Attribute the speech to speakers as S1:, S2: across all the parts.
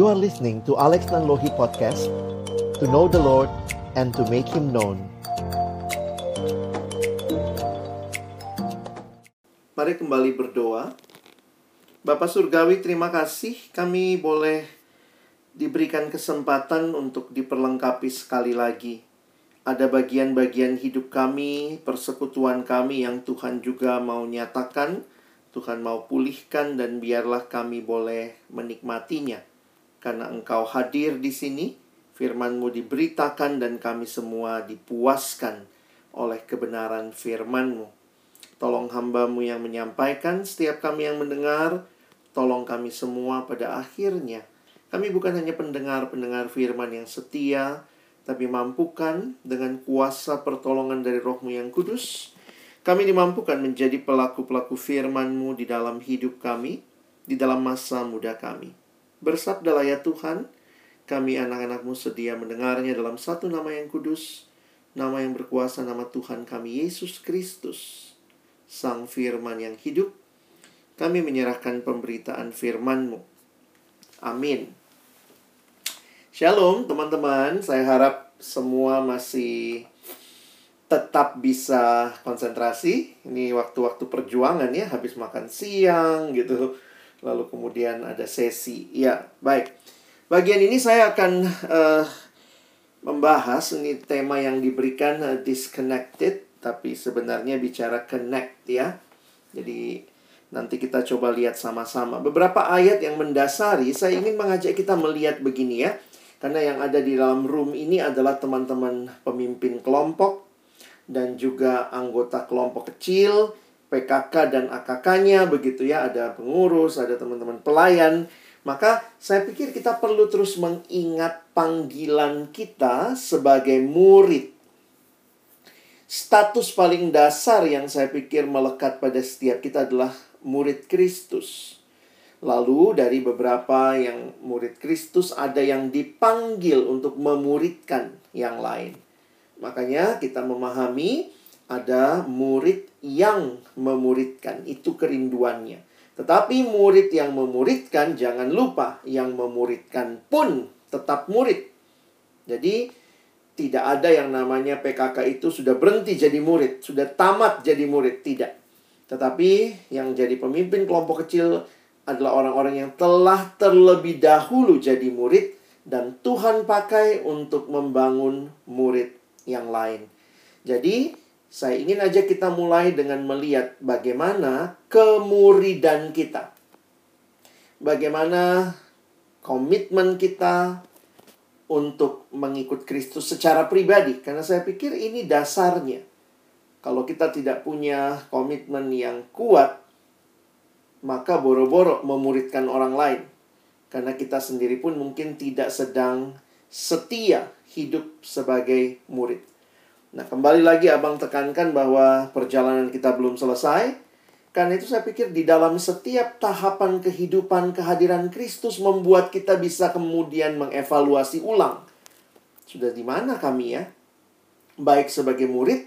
S1: You are listening to Alex Nanlohi Podcast To know the Lord and to make Him known.
S2: Mari kembali berdoa. Bapak Surgawi terima kasih kami boleh diberikan kesempatan untuk diperlengkapi sekali lagi. Ada bagian-bagian hidup kami, persekutuan kami yang Tuhan juga mau nyatakan, Tuhan mau pulihkan dan biarlah kami boleh menikmatinya. Karena Engkau hadir di sini, firman-Mu diberitakan dan kami semua dipuaskan oleh kebenaran firman-Mu. Tolong hamba-Mu yang menyampaikan, setiap kami yang mendengar, tolong kami semua pada akhirnya. Kami bukan hanya pendengar-pendengar firman yang setia, tapi mampukan dengan kuasa pertolongan dari rohmu yang kudus, kami dimampukan menjadi pelaku-pelaku firman-Mu di dalam hidup kami, di dalam masa muda kami. Bersabdalah ya Tuhan, kami anak-anakmu sedia mendengarnya dalam satu nama yang kudus, nama yang berkuasa, nama Tuhan kami Yesus Kristus, Sang Firman yang hidup. Kami menyerahkan pemberitaan firman-Mu. Amin. Shalom teman-teman, saya harap semua masih tetap bisa konsentrasi. Ini waktu-waktu perjuangan ya, habis makan siang gitu. Lalu kemudian ada sesi. Ya, baik. Bagian ini saya akan uh, membahas ini tema yang diberikan uh, disconnected, tapi sebenarnya bicara connect ya. Jadi nanti kita coba lihat sama-sama. Beberapa ayat yang mendasari, saya ingin mengajak kita melihat begini ya karena yang ada di dalam room ini adalah teman-teman pemimpin kelompok dan juga anggota kelompok kecil, PKK dan AKK-nya begitu ya, ada pengurus, ada teman-teman pelayan. Maka saya pikir kita perlu terus mengingat panggilan kita sebagai murid. Status paling dasar yang saya pikir melekat pada setiap kita adalah murid Kristus. Lalu dari beberapa yang murid Kristus ada yang dipanggil untuk memuridkan yang lain. Makanya kita memahami ada murid yang memuridkan, itu kerinduannya. Tetapi murid yang memuridkan jangan lupa yang memuridkan pun tetap murid. Jadi tidak ada yang namanya PKK itu sudah berhenti jadi murid, sudah tamat jadi murid, tidak. Tetapi yang jadi pemimpin kelompok kecil adalah orang-orang yang telah terlebih dahulu jadi murid dan Tuhan pakai untuk membangun murid yang lain. Jadi, saya ingin aja kita mulai dengan melihat bagaimana kemuridan kita. Bagaimana komitmen kita untuk mengikut Kristus secara pribadi. Karena saya pikir ini dasarnya. Kalau kita tidak punya komitmen yang kuat, maka boro-boro memuridkan orang lain. Karena kita sendiri pun mungkin tidak sedang setia hidup sebagai murid. Nah, kembali lagi Abang tekankan bahwa perjalanan kita belum selesai. Karena itu saya pikir di dalam setiap tahapan kehidupan kehadiran Kristus membuat kita bisa kemudian mengevaluasi ulang. Sudah di mana kami ya? Baik sebagai murid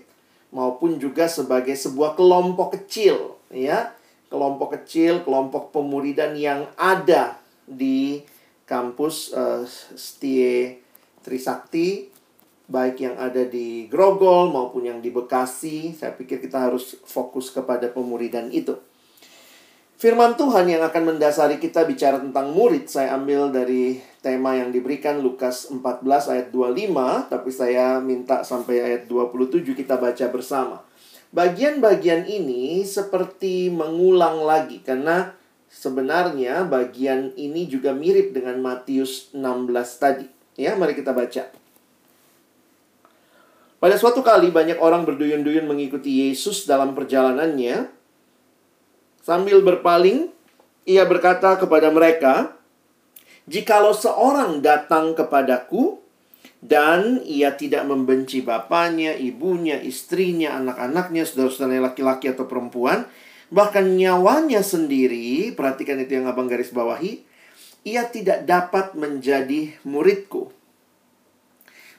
S2: maupun juga sebagai sebuah kelompok kecil, ya kelompok kecil, kelompok pemuridan yang ada di kampus uh, Setie Trisakti, baik yang ada di Grogol maupun yang di Bekasi. Saya pikir kita harus fokus kepada pemuridan itu. Firman Tuhan yang akan mendasari kita bicara tentang murid, saya ambil dari tema yang diberikan Lukas 14 ayat 25, tapi saya minta sampai ayat 27 kita baca bersama. Bagian-bagian ini seperti mengulang lagi karena sebenarnya bagian ini juga mirip dengan Matius 16 tadi. Ya, mari kita baca. Pada suatu kali banyak orang berduyun-duyun mengikuti Yesus dalam perjalanannya. Sambil berpaling, ia berkata kepada mereka, "Jikalau seorang datang kepadaku dan ia tidak membenci bapaknya, ibunya, istrinya, anak-anaknya, saudara-saudaranya laki-laki atau perempuan, bahkan nyawanya sendiri, perhatikan itu yang abang garis bawahi, ia tidak dapat menjadi muridku.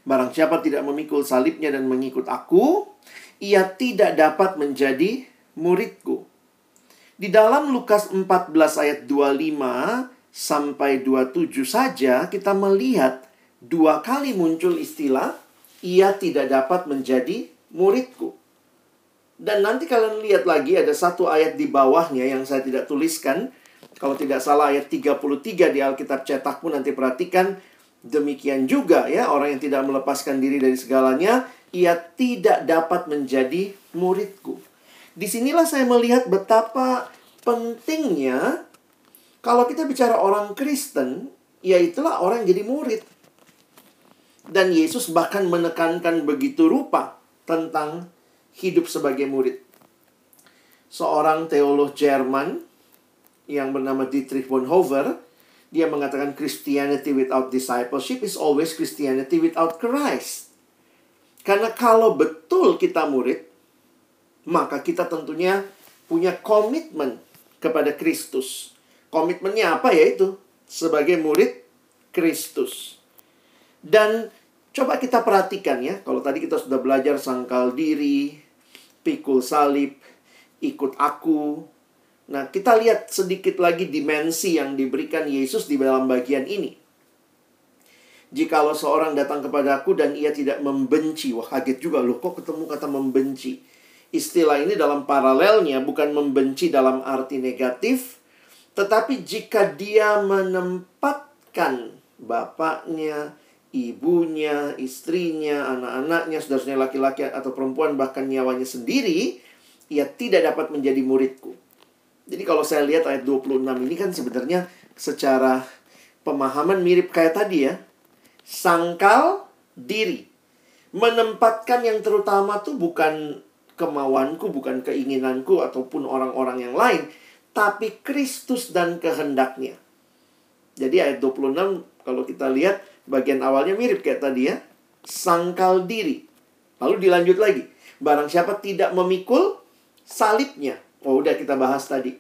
S2: Barang siapa tidak memikul salibnya dan mengikut aku, ia tidak dapat menjadi muridku. Di dalam Lukas 14 ayat 25, sampai 27 saja kita melihat dua kali muncul istilah ia tidak dapat menjadi muridku. Dan nanti kalian lihat lagi ada satu ayat di bawahnya yang saya tidak tuliskan. Kalau tidak salah ayat 33 di Alkitab cetakmu nanti perhatikan. Demikian juga ya orang yang tidak melepaskan diri dari segalanya. Ia tidak dapat menjadi muridku. Di sinilah saya melihat betapa pentingnya kalau kita bicara orang Kristen, ya itulah orang yang jadi murid. Dan Yesus bahkan menekankan begitu rupa tentang hidup sebagai murid. Seorang teolog Jerman yang bernama Dietrich Bonhoeffer, dia mengatakan Christianity without discipleship is always Christianity without Christ. Karena kalau betul kita murid, maka kita tentunya punya komitmen kepada Kristus. Komitmennya apa ya itu? Sebagai murid Kristus. Dan coba kita perhatikan ya, kalau tadi kita sudah belajar sangkal diri, pikul salib, ikut aku. Nah, kita lihat sedikit lagi dimensi yang diberikan Yesus di dalam bagian ini. Jikalau seorang datang kepada aku dan ia tidak membenci, wah kaget juga loh, kok ketemu kata membenci. Istilah ini dalam paralelnya bukan membenci dalam arti negatif, tetapi jika dia menempatkan bapaknya, ibunya, istrinya, anak-anaknya, saudara laki-laki atau perempuan, bahkan nyawanya sendiri, ia tidak dapat menjadi muridku. Jadi kalau saya lihat ayat 26 ini kan sebenarnya secara pemahaman mirip kayak tadi ya. Sangkal diri. Menempatkan yang terutama tuh bukan kemauanku, bukan keinginanku ataupun orang-orang yang lain, tapi Kristus dan kehendaknya. Jadi ayat 26 kalau kita lihat Bagian awalnya mirip kayak tadi ya. Sangkal diri. Lalu dilanjut lagi. Barang siapa tidak memikul salibnya. Oh, udah kita bahas tadi.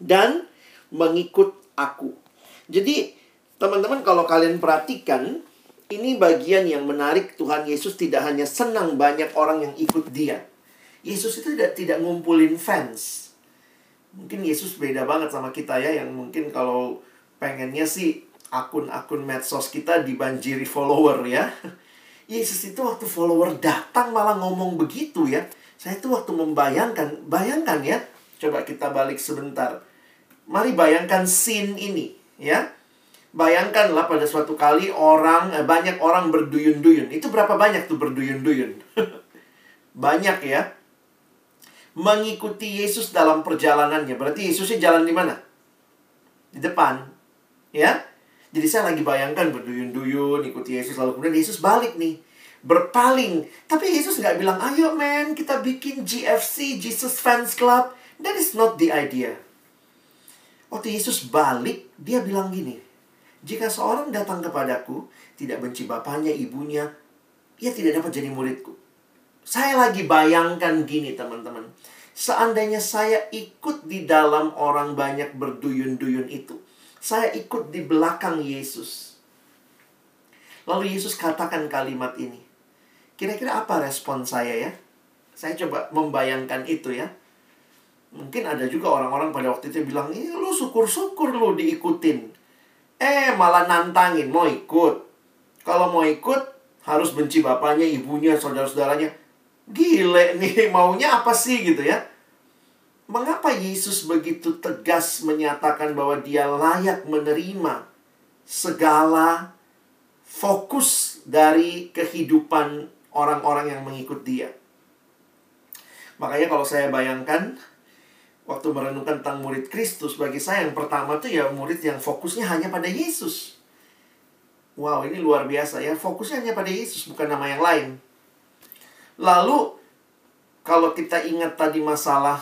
S2: Dan mengikut aku. Jadi, teman-teman kalau kalian perhatikan, ini bagian yang menarik Tuhan Yesus tidak hanya senang banyak orang yang ikut dia. Yesus itu tidak tidak ngumpulin fans. Mungkin Yesus beda banget sama kita ya yang mungkin kalau pengennya sih akun-akun medsos kita dibanjiri follower ya. Yesus itu waktu follower datang malah ngomong begitu ya. Saya itu waktu membayangkan, bayangkan ya. Coba kita balik sebentar. Mari bayangkan scene ini ya. Bayangkanlah pada suatu kali orang, eh, banyak orang berduyun-duyun. Itu berapa banyak tuh berduyun-duyun? banyak ya. Mengikuti Yesus dalam perjalanannya. Berarti Yesusnya jalan di mana? Di depan. Ya, jadi saya lagi bayangkan berduyun-duyun ikuti Yesus lalu kemudian Yesus balik nih berpaling. Tapi Yesus nggak bilang, ayo men kita bikin GFC, Jesus Fans Club. That is not the idea. Waktu Yesus balik, dia bilang gini, jika seorang datang kepadaku, tidak benci bapaknya, ibunya, ia tidak dapat jadi muridku. Saya lagi bayangkan gini teman-teman. Seandainya saya ikut di dalam orang banyak berduyun-duyun itu saya ikut di belakang Yesus. Lalu Yesus katakan kalimat ini. Kira-kira apa respon saya ya? Saya coba membayangkan itu ya. Mungkin ada juga orang-orang pada waktu itu bilang, Ih, lu syukur-syukur lu diikutin. Eh, malah nantangin, mau ikut. Kalau mau ikut, harus benci bapaknya, ibunya, saudara-saudaranya. Gile nih, maunya apa sih gitu ya. Mengapa Yesus begitu tegas menyatakan bahwa dia layak menerima segala fokus dari kehidupan orang-orang yang mengikut dia? Makanya kalau saya bayangkan waktu merenungkan tentang murid Kristus bagi saya yang pertama tuh ya murid yang fokusnya hanya pada Yesus. Wow, ini luar biasa ya. Fokusnya hanya pada Yesus, bukan nama yang lain. Lalu kalau kita ingat tadi masalah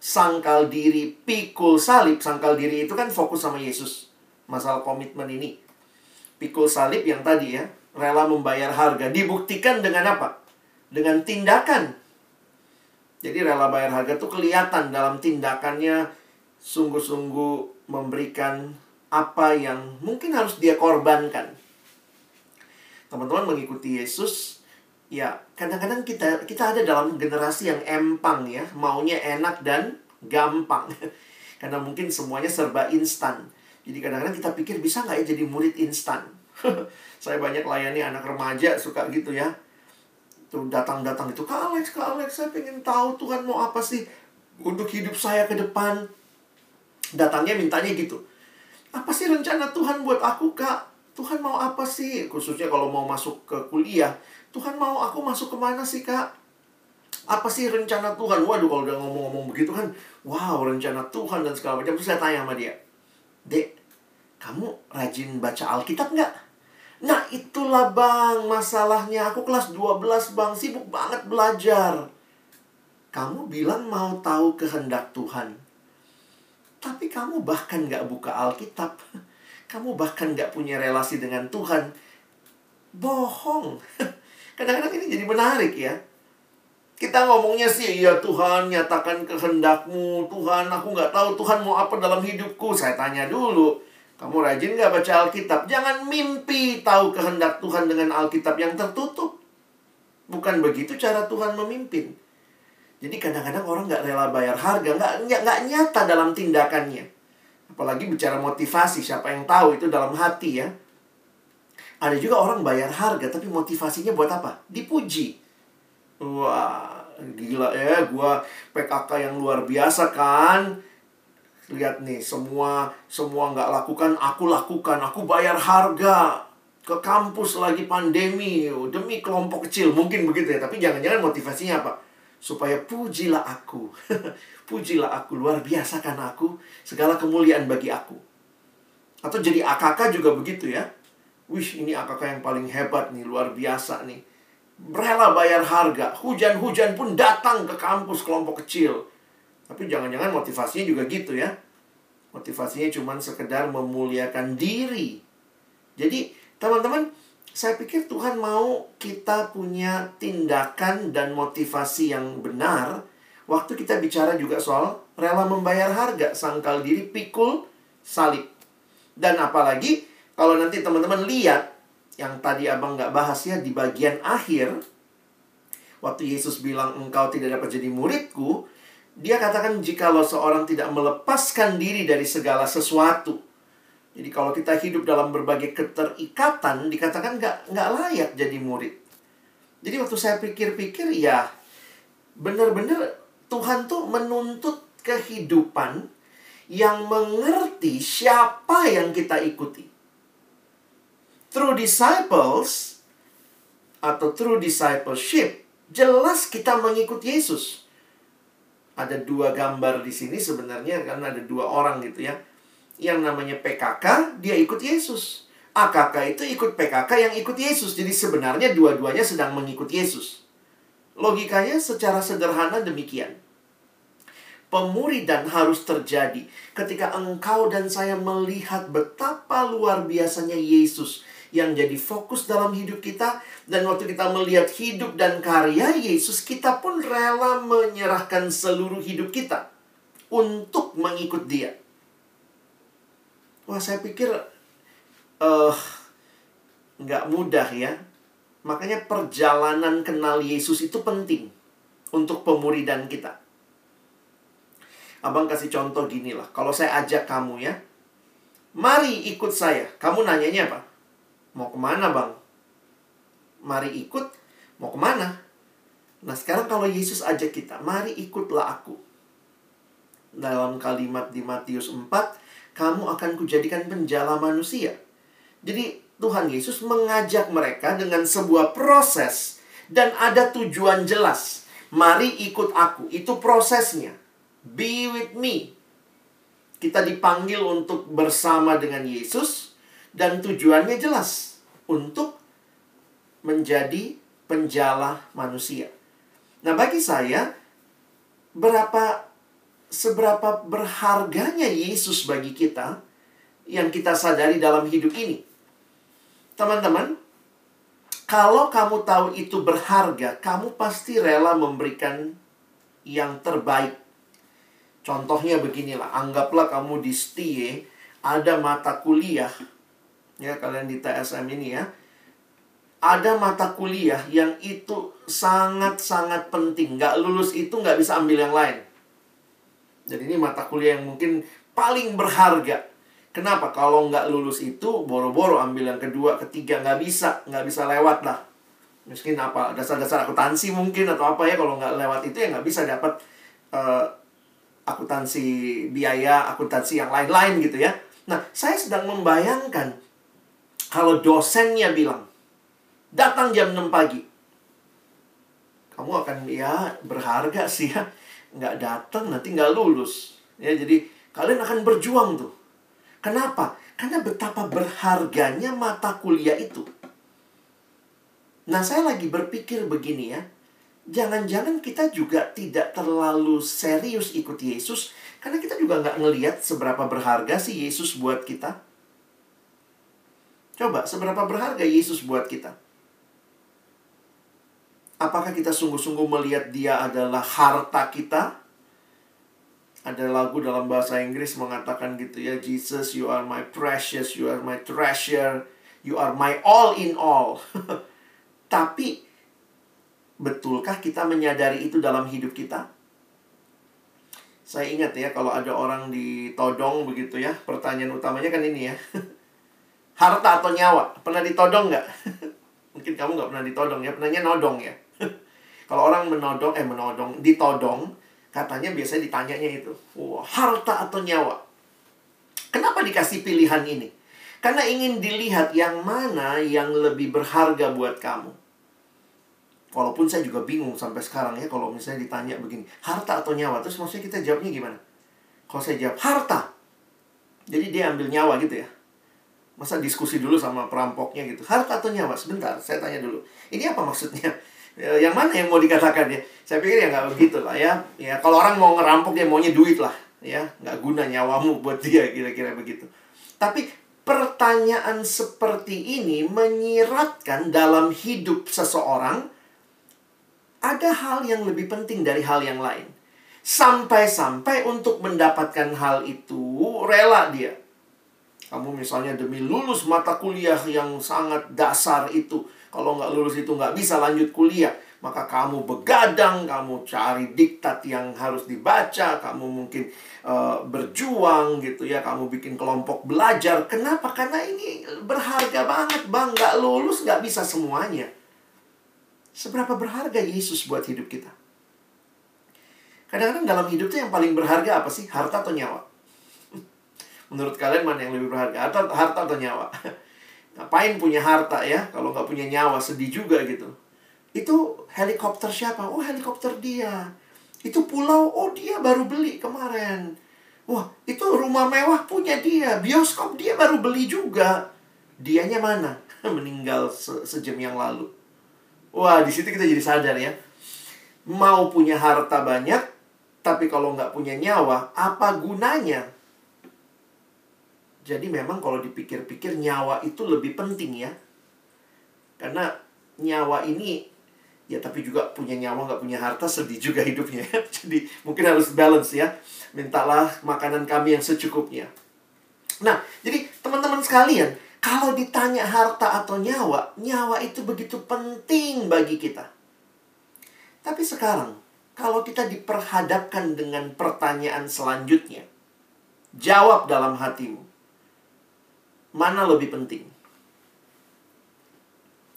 S2: sangkal diri, pikul salib, sangkal diri itu kan fokus sama Yesus. Masalah komitmen ini. Pikul salib yang tadi ya, rela membayar harga. Dibuktikan dengan apa? Dengan tindakan. Jadi rela bayar harga itu kelihatan dalam tindakannya sungguh-sungguh memberikan apa yang mungkin harus dia korbankan. Teman-teman mengikuti Yesus ya kadang-kadang kita kita ada dalam generasi yang empang ya maunya enak dan gampang karena mungkin semuanya serba instan Jadi kadang-kadang kita pikir bisa nggak ya jadi murid instan. saya banyak layani anak remaja suka gitu ya. Tuh datang-datang itu, Kak Alex, Kak Alex, saya pengen tahu Tuhan mau apa sih untuk hidup saya ke depan. Datangnya mintanya gitu. Apa sih rencana Tuhan buat aku, Kak? Tuhan mau apa sih? Khususnya kalau mau masuk ke kuliah. Tuhan mau aku masuk ke mana sih, Kak? Apa sih rencana Tuhan? Waduh, kalau udah ngomong-ngomong begitu kan, wow, rencana Tuhan dan segala macam. Terus saya tanya sama dia, Dek, kamu rajin baca Alkitab nggak? Nah, itulah bang, masalahnya. Aku kelas 12 bang, sibuk banget belajar. Kamu bilang mau tahu kehendak Tuhan. Tapi kamu bahkan nggak buka Alkitab. Kamu bahkan nggak punya relasi dengan Tuhan. Bohong. Kadang-kadang ini jadi menarik ya. Kita ngomongnya sih, ya Tuhan nyatakan kehendakmu. Tuhan, aku nggak tahu Tuhan mau apa dalam hidupku. Saya tanya dulu, kamu rajin nggak baca Alkitab? Jangan mimpi tahu kehendak Tuhan dengan Alkitab yang tertutup. Bukan begitu cara Tuhan memimpin. Jadi kadang-kadang orang nggak rela bayar harga, nggak, nggak nyata dalam tindakannya. Apalagi bicara motivasi, siapa yang tahu itu dalam hati ya. Ada juga orang bayar harga, tapi motivasinya buat apa? Dipuji. Wah, gila ya, gua PKK yang luar biasa kan. Lihat nih, semua semua nggak lakukan, aku lakukan. Aku bayar harga ke kampus lagi pandemi demi kelompok kecil. Mungkin begitu ya, tapi jangan-jangan motivasinya apa? Supaya pujilah aku. pujilah aku, luar biasa kan aku. Segala kemuliaan bagi aku. Atau jadi AKK juga begitu ya. Wih, ini AKK yang paling hebat nih, luar biasa nih rela bayar harga. Hujan-hujan pun datang ke kampus kelompok kecil. Tapi jangan-jangan motivasinya juga gitu ya. Motivasinya cuma sekedar memuliakan diri. Jadi, teman-teman, saya pikir Tuhan mau kita punya tindakan dan motivasi yang benar waktu kita bicara juga soal rela membayar harga, sangkal diri, pikul, salib. Dan apalagi kalau nanti teman-teman lihat yang tadi abang nggak bahas ya di bagian akhir waktu Yesus bilang engkau tidak dapat jadi muridku dia katakan jikalau seorang tidak melepaskan diri dari segala sesuatu. Jadi kalau kita hidup dalam berbagai keterikatan dikatakan nggak nggak layak jadi murid. Jadi waktu saya pikir-pikir ya benar-benar Tuhan tuh menuntut kehidupan yang mengerti siapa yang kita ikuti. Through disciples atau through discipleship, jelas kita mengikut Yesus. Ada dua gambar di sini sebenarnya karena ada dua orang gitu ya. Yang namanya PKK, dia ikut Yesus. AKK itu ikut PKK yang ikut Yesus. Jadi sebenarnya dua-duanya sedang mengikut Yesus. Logikanya secara sederhana demikian. Pemuridan harus terjadi ketika engkau dan saya melihat betapa luar biasanya Yesus yang jadi fokus dalam hidup kita dan waktu kita melihat hidup dan karya Yesus kita pun rela menyerahkan seluruh hidup kita untuk mengikut Dia. Wah, saya pikir uh, nggak mudah ya. Makanya perjalanan kenal Yesus itu penting untuk pemuridan kita. Abang kasih contoh gini lah. Kalau saya ajak kamu ya, mari ikut saya. Kamu nanyanya apa? Mau ke mana bang? Mari ikut. Mau ke mana? Nah sekarang kalau Yesus ajak kita, mari ikutlah aku. Dalam kalimat di Matius 4, kamu akan kujadikan penjala manusia. Jadi Tuhan Yesus mengajak mereka dengan sebuah proses dan ada tujuan jelas. Mari ikut aku. Itu prosesnya. Be with me. Kita dipanggil untuk bersama dengan Yesus dan tujuannya jelas untuk menjadi penjala manusia. Nah, bagi saya berapa seberapa berharganya Yesus bagi kita yang kita sadari dalam hidup ini. Teman-teman, kalau kamu tahu itu berharga, kamu pasti rela memberikan yang terbaik. Contohnya beginilah, anggaplah kamu di STIE, ada mata kuliah ya kalian di TSM ini ya ada mata kuliah yang itu sangat-sangat penting nggak lulus itu nggak bisa ambil yang lain jadi ini mata kuliah yang mungkin paling berharga Kenapa? Kalau nggak lulus itu, boro-boro ambil yang kedua, ketiga, nggak bisa. Nggak bisa lewat lah. Mungkin apa, dasar-dasar akuntansi mungkin atau apa ya. Kalau nggak lewat itu ya nggak bisa dapat uh, akuntansi biaya, akuntansi yang lain-lain gitu ya. Nah, saya sedang membayangkan kalau dosennya bilang, datang jam 6 pagi. Kamu akan ya berharga sih ya. Nggak datang nanti nggak lulus. Ya, jadi kalian akan berjuang tuh Kenapa? Karena betapa berharganya mata kuliah itu. Nah, saya lagi berpikir begini ya. Jangan-jangan kita juga tidak terlalu serius ikut Yesus. Karena kita juga nggak ngeliat seberapa berharga sih Yesus buat kita. Coba, seberapa berharga Yesus buat kita? Apakah kita sungguh-sungguh melihat dia adalah harta kita? ada lagu dalam bahasa Inggris mengatakan gitu ya Jesus you are my precious you are my treasure you are my all in all tapi betulkah kita menyadari itu dalam hidup kita saya ingat ya kalau ada orang ditodong begitu ya pertanyaan utamanya kan ini ya harta atau nyawa pernah ditodong nggak mungkin kamu nggak pernah ditodong ya pernahnya nodong ya kalau orang menodong eh menodong ditodong Katanya biasanya ditanyanya itu, wah, harta atau nyawa? Kenapa dikasih pilihan ini? Karena ingin dilihat yang mana yang lebih berharga buat kamu. Walaupun saya juga bingung sampai sekarang ya kalau misalnya ditanya begini, harta atau nyawa? Terus maksudnya kita jawabnya gimana? Kalau saya jawab harta, jadi dia ambil nyawa gitu ya. Masa diskusi dulu sama perampoknya gitu. Harta atau nyawa? Sebentar, saya tanya dulu. Ini apa maksudnya? Ya, yang mana yang mau dikatakan ya? Saya pikir ya nggak begitu lah ya. Ya kalau orang mau ngerampok dia maunya duit lah ya, nggak guna nyawamu buat dia kira-kira begitu. Tapi pertanyaan seperti ini menyiratkan dalam hidup seseorang ada hal yang lebih penting dari hal yang lain. Sampai-sampai untuk mendapatkan hal itu rela dia. Kamu misalnya demi lulus mata kuliah yang sangat dasar itu, kalau nggak lulus itu nggak bisa lanjut kuliah. Maka kamu begadang, kamu cari diktat yang harus dibaca, kamu mungkin uh, berjuang gitu ya, kamu bikin kelompok belajar. Kenapa? Karena ini berharga banget, bang. Nggak lulus nggak bisa semuanya. Seberapa berharga Yesus buat hidup kita? Kadang-kadang dalam hidup itu yang paling berharga apa sih? Harta atau nyawa? Menurut kalian mana yang lebih berharga? Harta, harta atau nyawa? Ngapain punya harta ya? Kalau nggak punya nyawa, sedih juga gitu. Itu helikopter siapa? Oh, helikopter dia. Itu pulau, oh dia baru beli kemarin. Wah, itu rumah mewah punya dia. Bioskop dia baru beli juga. Dianya mana? Meninggal se sejam yang lalu. Wah, di situ kita jadi sadar ya. Mau punya harta banyak, tapi kalau nggak punya nyawa, apa gunanya? Jadi memang kalau dipikir-pikir nyawa itu lebih penting ya. Karena nyawa ini ya tapi juga punya nyawa nggak punya harta sedih juga hidupnya. Jadi mungkin harus balance ya. Mintalah makanan kami yang secukupnya. Nah, jadi teman-teman sekalian, kalau ditanya harta atau nyawa, nyawa itu begitu penting bagi kita. Tapi sekarang, kalau kita diperhadapkan dengan pertanyaan selanjutnya, jawab dalam hatimu. Mana lebih penting?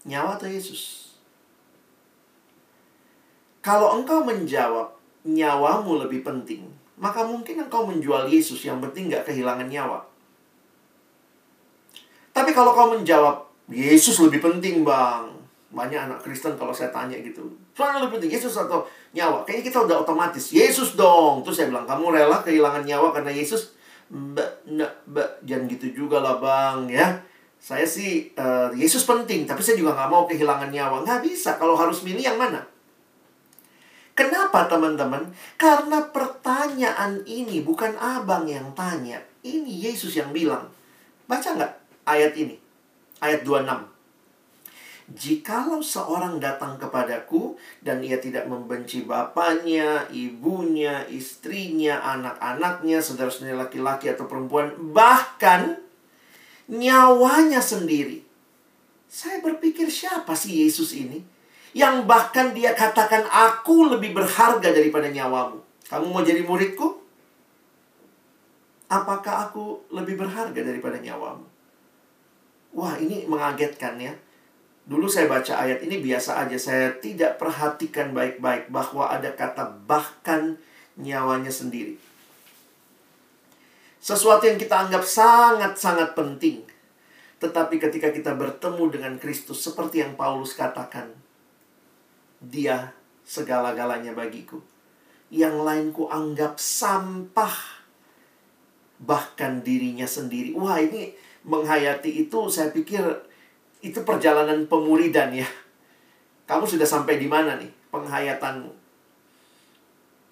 S2: Nyawa atau Yesus? Kalau engkau menjawab nyawamu lebih penting, maka mungkin engkau menjual Yesus yang penting gak kehilangan nyawa. Tapi kalau kau menjawab Yesus lebih penting bang, banyak anak Kristen kalau saya tanya gitu, soalnya lebih penting Yesus atau nyawa? Kayaknya kita udah otomatis Yesus dong. Terus saya bilang kamu rela kehilangan nyawa karena Yesus? Mbak, mbak, mbak, jangan gitu juga lah bang ya. Saya sih, uh, Yesus penting, tapi saya juga nggak mau kehilangan nyawa. Nggak bisa, kalau harus milih yang mana? Kenapa teman-teman? Karena pertanyaan ini bukan abang yang tanya. Ini Yesus yang bilang. Baca nggak ayat ini? Ayat 26. Jikalau seorang datang kepadaku dan ia tidak membenci bapaknya, ibunya, istrinya, anak-anaknya, saudara-saudara laki-laki atau perempuan, bahkan nyawanya sendiri. Saya berpikir siapa sih Yesus ini? Yang bahkan dia katakan aku lebih berharga daripada nyawamu. Kamu mau jadi muridku? Apakah aku lebih berharga daripada nyawamu? Wah, ini mengagetkan ya. Dulu saya baca ayat ini biasa aja. Saya tidak perhatikan baik-baik bahwa ada kata bahkan nyawanya sendiri. Sesuatu yang kita anggap sangat-sangat penting. Tetapi ketika kita bertemu dengan Kristus seperti yang Paulus katakan, dia segala-galanya bagiku. Yang lain ku anggap sampah. Bahkan dirinya sendiri. Wah ini menghayati itu saya pikir itu perjalanan pemuridan ya. Kamu sudah sampai di mana nih penghayatanmu?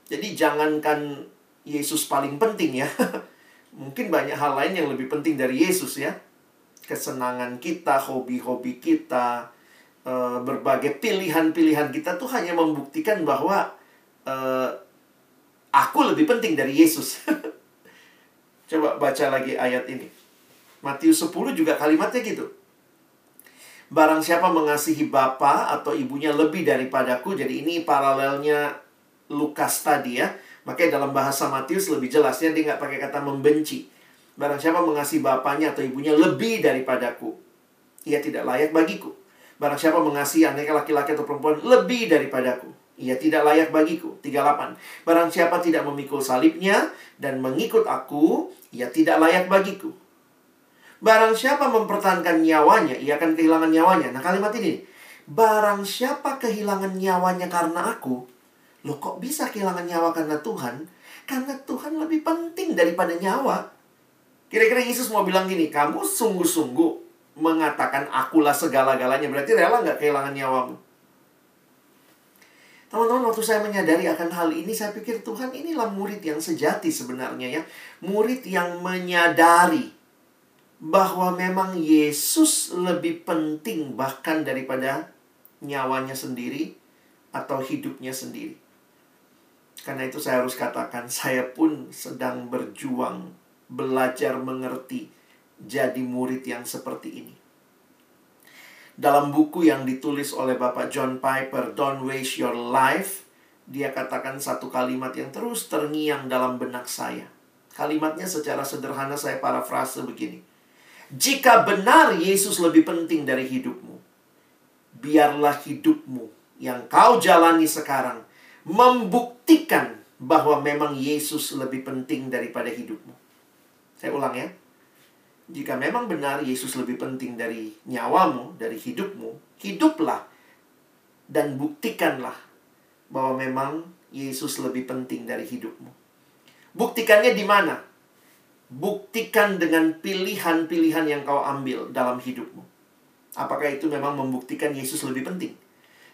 S2: Jadi jangankan Yesus paling penting ya. Mungkin banyak hal lain yang lebih penting dari Yesus ya. Kesenangan kita, hobi-hobi kita, eh, berbagai pilihan-pilihan kita tuh hanya membuktikan bahwa uh, aku lebih penting dari Yesus. Coba baca lagi ayat ini. Matius 10 juga kalimatnya gitu. Barang siapa mengasihi bapa atau ibunya lebih daripadaku. Jadi ini paralelnya Lukas tadi ya. Makanya dalam bahasa Matius lebih jelasnya dia nggak pakai kata membenci. Barang siapa mengasihi bapaknya atau ibunya lebih daripadaku. Ia tidak layak bagiku. Barang siapa mengasihi anaknya laki-laki atau perempuan lebih daripadaku. Ia tidak layak bagiku. 38. Barang siapa tidak memikul salibnya dan mengikut aku, ia tidak layak bagiku. Barang siapa mempertahankan nyawanya, ia akan kehilangan nyawanya. Nah kalimat ini, barang siapa kehilangan nyawanya karena aku, lo kok bisa kehilangan nyawa karena Tuhan? Karena Tuhan lebih penting daripada nyawa. Kira-kira Yesus mau bilang gini, kamu sungguh-sungguh mengatakan akulah segala-galanya. Berarti rela nggak kehilangan nyawamu? Teman-teman, waktu saya menyadari akan hal ini, saya pikir Tuhan inilah murid yang sejati sebenarnya ya. Murid yang menyadari bahwa memang Yesus lebih penting bahkan daripada nyawanya sendiri atau hidupnya sendiri. Karena itu saya harus katakan, saya pun sedang berjuang belajar mengerti jadi murid yang seperti ini. Dalam buku yang ditulis oleh Bapak John Piper, Don't Waste Your Life, dia katakan satu kalimat yang terus terngiang dalam benak saya. Kalimatnya secara sederhana saya parafrase begini. Jika benar Yesus lebih penting dari hidupmu, biarlah hidupmu yang kau jalani sekarang membuktikan bahwa memang Yesus lebih penting daripada hidupmu. Saya ulang ya. Jika memang benar Yesus lebih penting dari nyawamu, dari hidupmu, hiduplah dan buktikanlah bahwa memang Yesus lebih penting dari hidupmu. Buktikannya di mana? Buktikan dengan pilihan-pilihan yang kau ambil dalam hidupmu. Apakah itu memang membuktikan Yesus lebih penting?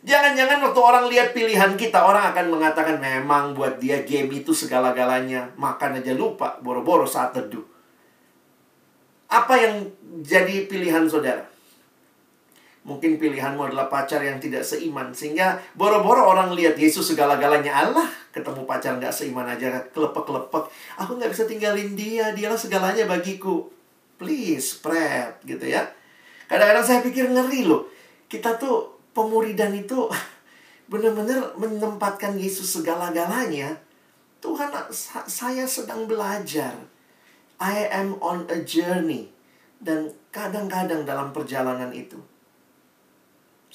S2: Jangan-jangan waktu orang lihat pilihan kita, orang akan mengatakan memang buat dia game itu segala-galanya. Makan aja lupa, boro-boro saat teduh. Apa yang jadi pilihan saudara? Mungkin pilihanmu adalah pacar yang tidak seiman. Sehingga boro-boro orang lihat Yesus segala-galanya. Allah, ketemu pacar nggak seiman aja. Kelepek-kelepek. Aku nggak bisa tinggalin dia. Dialah segalanya bagiku. Please, spread. Gitu ya. Kadang-kadang saya pikir ngeri loh. Kita tuh pemuridan itu benar-benar menempatkan Yesus segala-galanya. Tuhan, saya sedang belajar. I am on a journey. Dan kadang-kadang dalam perjalanan itu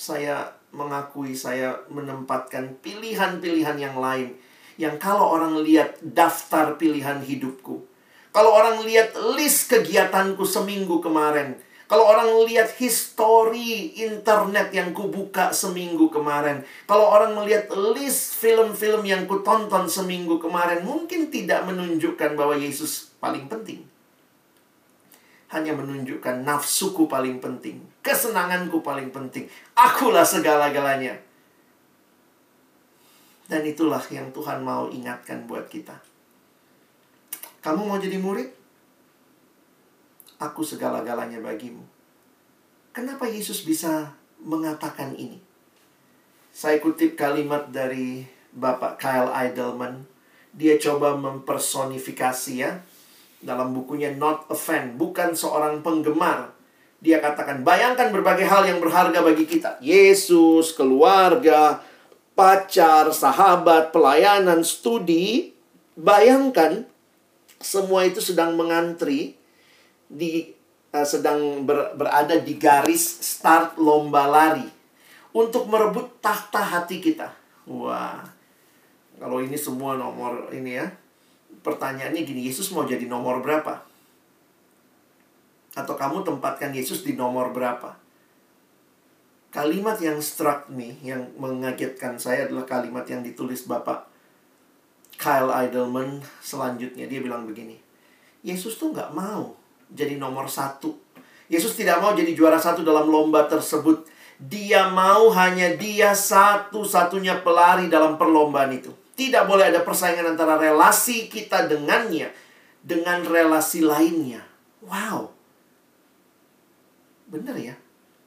S2: saya mengakui saya menempatkan pilihan-pilihan yang lain yang kalau orang lihat daftar pilihan hidupku kalau orang lihat list kegiatanku seminggu kemarin kalau orang lihat histori internet yang kubuka seminggu kemarin kalau orang melihat list film-film yang kutonton seminggu kemarin mungkin tidak menunjukkan bahwa Yesus paling penting. Hanya menunjukkan nafsuku paling penting, kesenanganku paling penting. Akulah segala-galanya. Dan itulah yang Tuhan mau ingatkan buat kita. Kamu mau jadi murid? Aku segala-galanya bagimu. Kenapa Yesus bisa mengatakan ini? Saya kutip kalimat dari Bapak Kyle Idleman. Dia coba mempersonifikasi ya dalam bukunya Not a Fan, bukan seorang penggemar. Dia katakan, bayangkan berbagai hal yang berharga bagi kita. Yesus, keluarga, pacar, sahabat, pelayanan, studi. Bayangkan semua itu sedang mengantri di uh, sedang ber, berada di garis start lomba lari untuk merebut tahta hati kita. Wah. Kalau ini semua nomor ini ya. Pertanyaannya gini, Yesus mau jadi nomor berapa? Atau kamu tempatkan Yesus di nomor berapa? Kalimat yang struck me, yang mengagetkan saya adalah kalimat yang ditulis Bapak Kyle Idleman selanjutnya. Dia bilang begini, Yesus tuh nggak mau jadi nomor satu. Yesus tidak mau jadi juara satu dalam lomba tersebut. Dia mau hanya dia satu-satunya pelari dalam perlombaan itu. Tidak boleh ada persaingan antara relasi kita dengannya dengan relasi lainnya. Wow. Benar ya?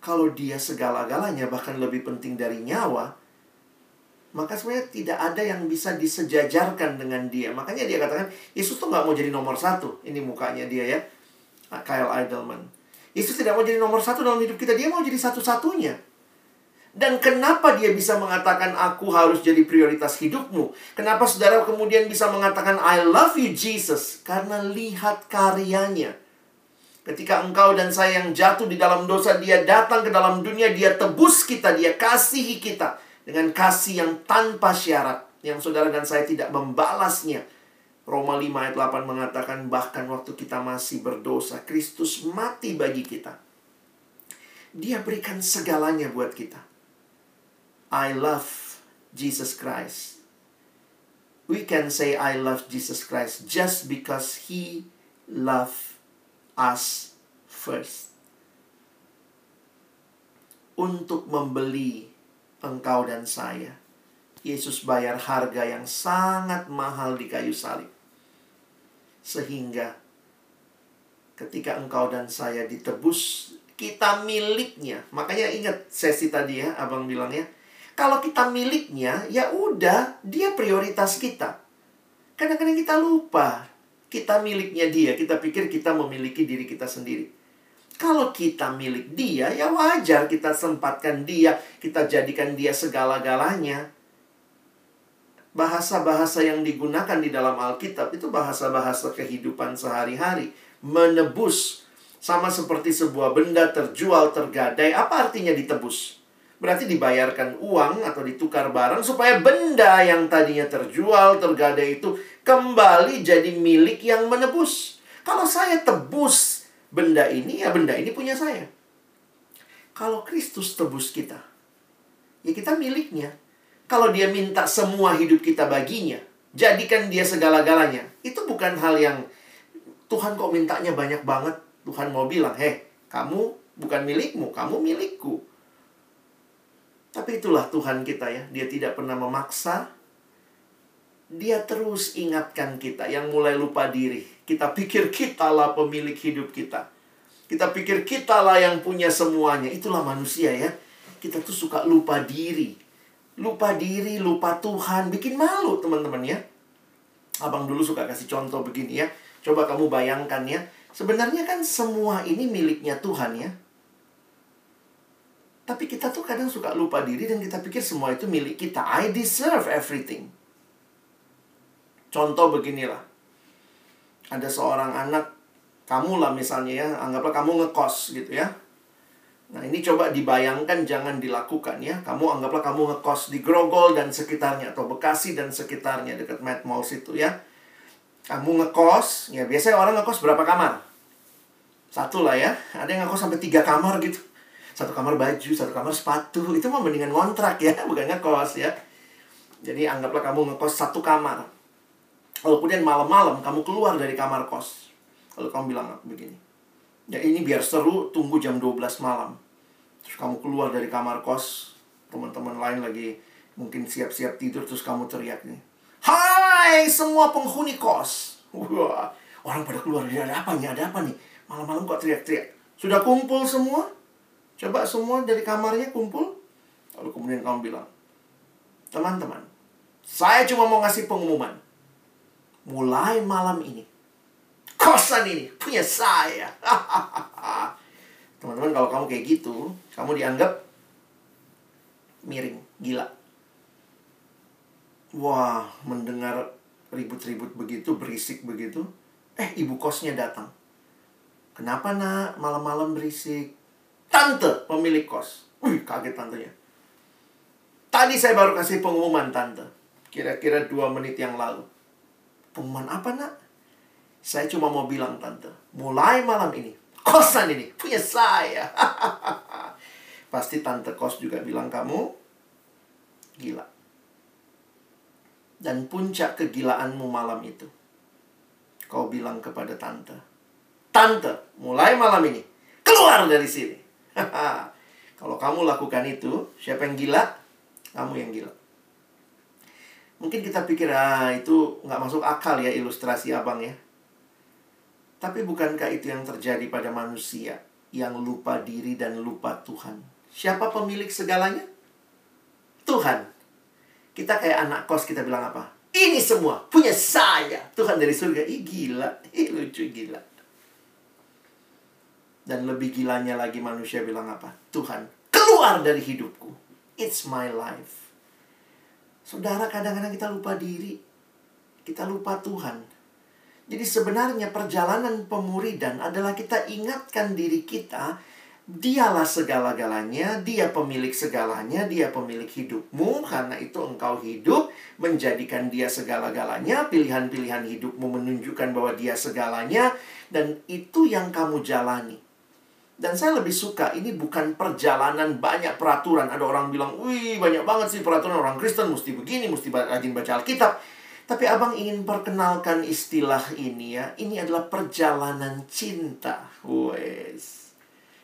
S2: Kalau dia segala-galanya bahkan lebih penting dari nyawa, maka sebenarnya tidak ada yang bisa disejajarkan dengan dia. Makanya dia katakan, Yesus tuh nggak mau jadi nomor satu. Ini mukanya dia ya, Kyle Idleman. Yesus tidak mau jadi nomor satu dalam hidup kita. Dia mau jadi satu-satunya. Dan kenapa dia bisa mengatakan aku harus jadi prioritas hidupmu? Kenapa saudara kemudian bisa mengatakan I love you Jesus? Karena lihat karyanya. Ketika engkau dan saya yang jatuh di dalam dosa, dia datang ke dalam dunia, dia tebus kita, dia kasihi kita dengan kasih yang tanpa syarat yang saudara dan saya tidak membalasnya. Roma 5 ayat 8 mengatakan bahkan waktu kita masih berdosa, Kristus mati bagi kita. Dia berikan segalanya buat kita. I love Jesus Christ. We can say I love Jesus Christ just because he loved us first. Untuk membeli engkau dan saya. Yesus bayar harga yang sangat mahal di kayu salib. Sehingga ketika engkau dan saya ditebus, kita miliknya. Makanya ingat sesi tadi ya, abang bilang ya. Kalau kita miliknya, ya udah, dia prioritas kita. Kadang-kadang kita lupa, kita miliknya dia. Kita pikir kita memiliki diri kita sendiri. Kalau kita milik dia, ya wajar kita sempatkan dia, kita jadikan dia segala-galanya. Bahasa-bahasa yang digunakan di dalam Alkitab itu bahasa-bahasa kehidupan sehari-hari. Menebus. Sama seperti sebuah benda terjual, tergadai. Apa artinya ditebus? Berarti dibayarkan uang atau ditukar barang supaya benda yang tadinya terjual, tergadai itu kembali jadi milik yang menebus. Kalau saya tebus benda ini, ya benda ini punya saya. Kalau Kristus tebus kita, ya kita miliknya. Kalau dia minta semua hidup kita baginya, jadikan dia segala-galanya. Itu bukan hal yang Tuhan kok mintanya banyak banget. Tuhan mau bilang, heh, kamu bukan milikmu, kamu milikku. Tapi itulah Tuhan kita ya. Dia tidak pernah memaksa. Dia terus ingatkan kita yang mulai lupa diri. Kita pikir kitalah pemilik hidup kita. Kita pikir kitalah yang punya semuanya. Itulah manusia ya. Kita tuh suka lupa diri. Lupa diri, lupa Tuhan. Bikin malu teman-teman ya. Abang dulu suka kasih contoh begini ya. Coba kamu bayangkan ya. Sebenarnya kan semua ini miliknya Tuhan ya. Tapi kita tuh kadang suka lupa diri dan kita pikir semua itu milik kita. I deserve everything. Contoh beginilah ada seorang anak kamu lah misalnya ya, anggaplah kamu ngekos gitu ya. Nah ini coba dibayangkan jangan dilakukan ya. Kamu anggaplah kamu ngekos di Grogol dan sekitarnya atau Bekasi dan sekitarnya dekat Mad Mall situ ya. Kamu ngekos, ya biasanya orang ngekos berapa kamar? Satu lah ya. Ada yang ngekos sampai tiga kamar gitu. Satu kamar baju, satu kamar sepatu. Itu mah mendingan kontrak ya, bukan ngekos ya. Jadi anggaplah kamu ngekos satu kamar. Lalu kemudian malam-malam kamu keluar dari kamar kos. Lalu kamu bilang begini. Ya ini biar seru, tunggu jam 12 malam. Terus kamu keluar dari kamar kos, teman-teman lain lagi mungkin siap-siap tidur, terus kamu teriak nih. Hai semua penghuni kos. Wah, orang pada keluar, ya, ada apa nih, ada apa nih? Malam-malam kok teriak-teriak. Sudah kumpul semua? Coba semua dari kamarnya kumpul. Lalu kemudian kamu bilang, teman-teman, saya cuma mau ngasih pengumuman mulai malam ini kosan ini punya saya. Teman-teman kalau kamu kayak gitu, kamu dianggap miring, gila. Wah, mendengar ribut-ribut begitu, berisik begitu, Eh, ibu kosnya datang. Kenapa nak malam-malam berisik? Tante pemilik kos. Wih, kaget tantenya. Tadi saya baru kasih pengumuman tante. Kira-kira dua menit yang lalu. Pengumuman apa nak? Saya cuma mau bilang tante. Mulai malam ini. Kosan ini punya saya. Pasti tante kos juga bilang kamu gila. Dan puncak kegilaanmu malam itu. Kau bilang kepada tante. Tante, mulai malam ini. Keluar dari sini. Kalau kamu lakukan itu, siapa yang gila? Kamu yang gila. Mungkin kita pikir, ah itu nggak masuk akal ya ilustrasi abang ya. Tapi bukankah itu yang terjadi pada manusia yang lupa diri dan lupa Tuhan? Siapa pemilik segalanya? Tuhan. Kita kayak anak kos kita bilang apa? Ini semua punya saya. Tuhan dari surga. Ih gila. Ih lucu gila. Dan lebih gilanya lagi manusia bilang apa? Tuhan, keluar dari hidupku. It's my life. Saudara, kadang-kadang kita lupa diri. Kita lupa Tuhan. Jadi sebenarnya perjalanan pemuridan adalah kita ingatkan diri kita Dialah segala-galanya, dia pemilik segalanya, dia pemilik hidupmu. Karena itu engkau hidup, menjadikan dia segala-galanya. Pilihan-pilihan hidupmu menunjukkan bahwa dia segalanya. Dan itu yang kamu jalani. Dan saya lebih suka, ini bukan perjalanan banyak peraturan. Ada orang bilang, wih banyak banget sih peraturan orang Kristen, mesti begini, mesti rajin baca Alkitab. Tapi abang ingin perkenalkan istilah ini ya. Ini adalah perjalanan cinta. Wes.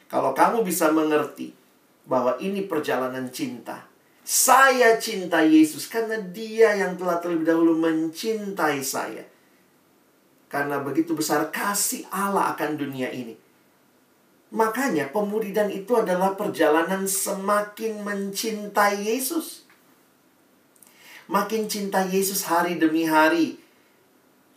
S2: Kalau kamu bisa mengerti bahwa ini perjalanan cinta. Saya cinta Yesus karena dia yang telah terlebih dahulu mencintai saya. Karena begitu besar kasih Allah akan dunia ini. Makanya pemuridan itu adalah perjalanan semakin mencintai Yesus. Makin cinta Yesus hari demi hari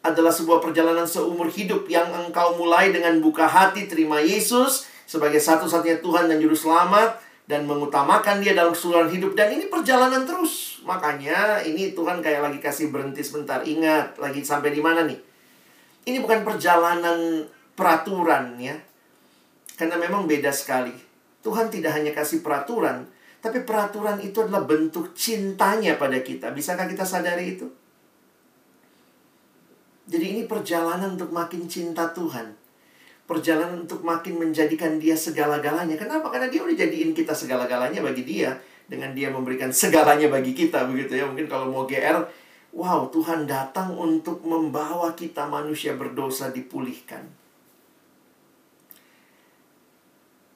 S2: adalah sebuah perjalanan seumur hidup yang engkau mulai dengan buka hati terima Yesus sebagai satu-satunya Tuhan dan Juru Selamat dan mengutamakan dia dalam keseluruhan hidup dan ini perjalanan terus. Makanya ini Tuhan kayak lagi kasih berhenti sebentar. Ingat, lagi sampai di mana nih? Ini bukan perjalanan peraturan ya. Karena memang beda sekali. Tuhan tidak hanya kasih peraturan, tapi peraturan itu adalah bentuk cintanya pada kita. Bisakah kita sadari itu? Jadi ini perjalanan untuk makin cinta Tuhan perjalanan untuk makin menjadikan dia segala-galanya. Kenapa? Karena dia udah jadiin kita segala-galanya bagi dia dengan dia memberikan segalanya bagi kita begitu ya. Mungkin kalau mau GR, wow, Tuhan datang untuk membawa kita manusia berdosa dipulihkan.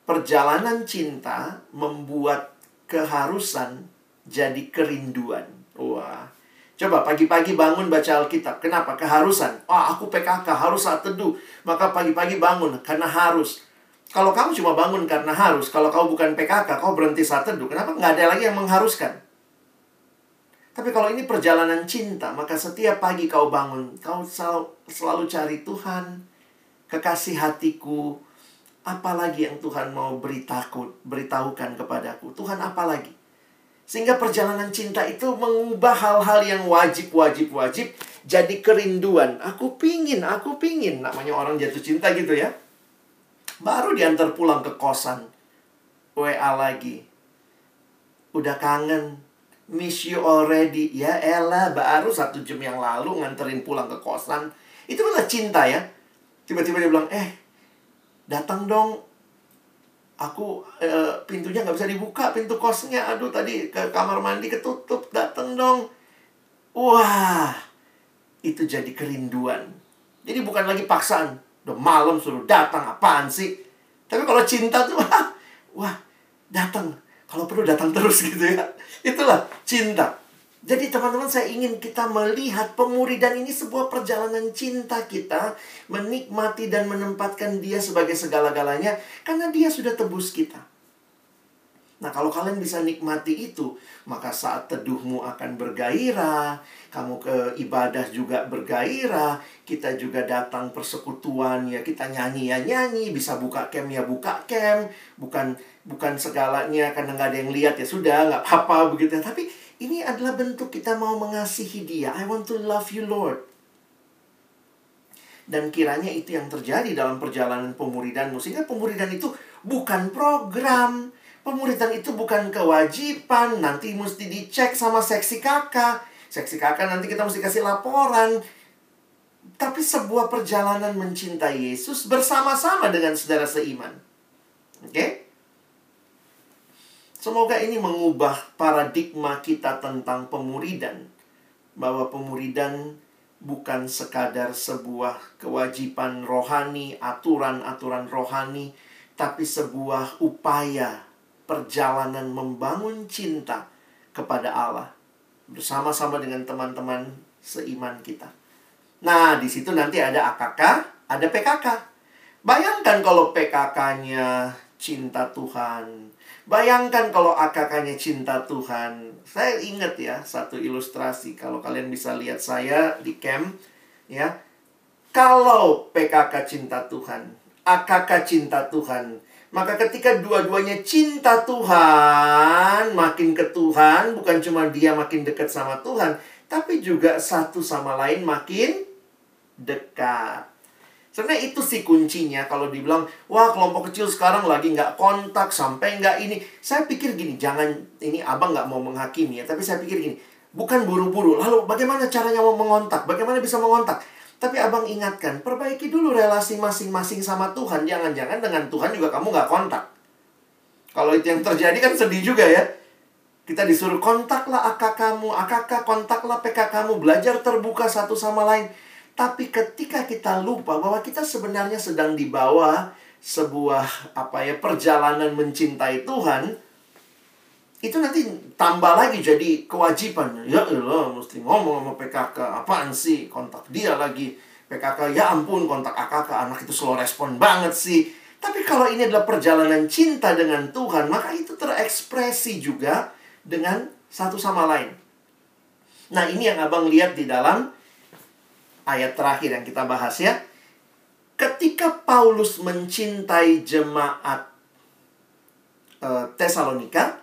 S2: Perjalanan cinta membuat keharusan jadi kerinduan. Wah, Coba pagi-pagi bangun baca Alkitab. Kenapa? Keharusan. Oh, aku PKK, harus saat teduh. Maka pagi-pagi bangun karena harus. Kalau kamu cuma bangun karena harus, kalau kau bukan PKK, kau berhenti saat teduh. Kenapa? Nggak ada lagi yang mengharuskan. Tapi kalau ini perjalanan cinta, maka setiap pagi kau bangun, kau selalu cari Tuhan, kekasih hatiku, apalagi yang Tuhan mau beritahu, beritahukan kepadaku. Tuhan apalagi? Sehingga perjalanan cinta itu mengubah hal-hal yang wajib, wajib, wajib jadi kerinduan. Aku pingin, aku pingin. Namanya orang jatuh cinta gitu ya. Baru diantar pulang ke kosan. WA lagi. Udah kangen. Miss you already. Ya elah, baru satu jam yang lalu nganterin pulang ke kosan. Itu adalah cinta ya. Tiba-tiba dia bilang, eh datang dong. Aku e, pintunya nggak bisa dibuka pintu kosnya. Aduh tadi ke kamar mandi ketutup. Dateng dong. Wah itu jadi kerinduan. Jadi bukan lagi paksaan. Udah malam suruh datang. Apaan sih? Tapi kalau cinta tuh wah wah datang. Kalau perlu datang terus gitu ya. Itulah cinta jadi teman-teman saya ingin kita melihat pemuridan ini sebuah perjalanan cinta kita menikmati dan menempatkan dia sebagai segala-galanya karena dia sudah tebus kita. Nah, kalau kalian bisa nikmati itu, maka saat teduhmu akan bergairah, kamu ke ibadah juga bergairah, kita juga datang persekutuan ya, kita nyanyi ya nyanyi, bisa buka camp ya buka camp, bukan bukan segalanya karena nggak ada yang lihat ya sudah nggak apa-apa begitu, tapi ini adalah bentuk kita mau mengasihi dia. I want to love you, Lord. Dan kiranya itu yang terjadi dalam perjalanan pemuridanmu. Sehingga pemuridan itu bukan program. Pemuridan itu bukan kewajiban. Nanti mesti dicek sama seksi kakak. Seksi kakak nanti kita mesti kasih laporan. Tapi sebuah perjalanan mencintai Yesus bersama-sama dengan saudara seiman. Oke? Okay? Semoga ini mengubah paradigma kita tentang pemuridan. Bahwa pemuridan bukan sekadar sebuah kewajiban rohani, aturan-aturan rohani, tapi sebuah upaya perjalanan membangun cinta kepada Allah bersama-sama dengan teman-teman seiman kita. Nah, di situ nanti ada AKK, ada PKK. Bayangkan kalau PKK-nya cinta Tuhan. Bayangkan kalau AKK-nya cinta Tuhan. Saya ingat ya satu ilustrasi kalau kalian bisa lihat saya di camp ya. Kalau PKK cinta Tuhan, AKK cinta Tuhan, maka ketika dua-duanya cinta Tuhan, makin ke Tuhan, bukan cuma dia makin dekat sama Tuhan, tapi juga satu sama lain makin dekat. Sebenarnya itu sih kuncinya kalau dibilang, wah kelompok kecil sekarang lagi nggak kontak sampai nggak ini. Saya pikir gini, jangan ini abang nggak mau menghakimi ya, tapi saya pikir gini, bukan buru-buru. Lalu bagaimana caranya mau mengontak? Bagaimana bisa mengontak? Tapi abang ingatkan, perbaiki dulu relasi masing-masing sama Tuhan. Jangan-jangan dengan Tuhan juga kamu nggak kontak. Kalau itu yang terjadi kan sedih juga ya. Kita disuruh kontaklah akak kamu, akak kontaklah PK kamu, belajar terbuka satu sama lain. Tapi ketika kita lupa bahwa kita sebenarnya sedang dibawa sebuah apa ya perjalanan mencintai Tuhan, itu nanti tambah lagi jadi kewajiban. Ya Allah, mesti ngomong sama PKK. Apaan sih? Kontak dia lagi. PKK, ya ampun, kontak AKK. Anak itu slow respon banget sih. Tapi kalau ini adalah perjalanan cinta dengan Tuhan, maka itu terekspresi juga dengan satu sama lain. Nah, ini yang abang lihat di dalam ayat terakhir yang kita bahas ya. Ketika Paulus mencintai jemaat uh, Tesalonika,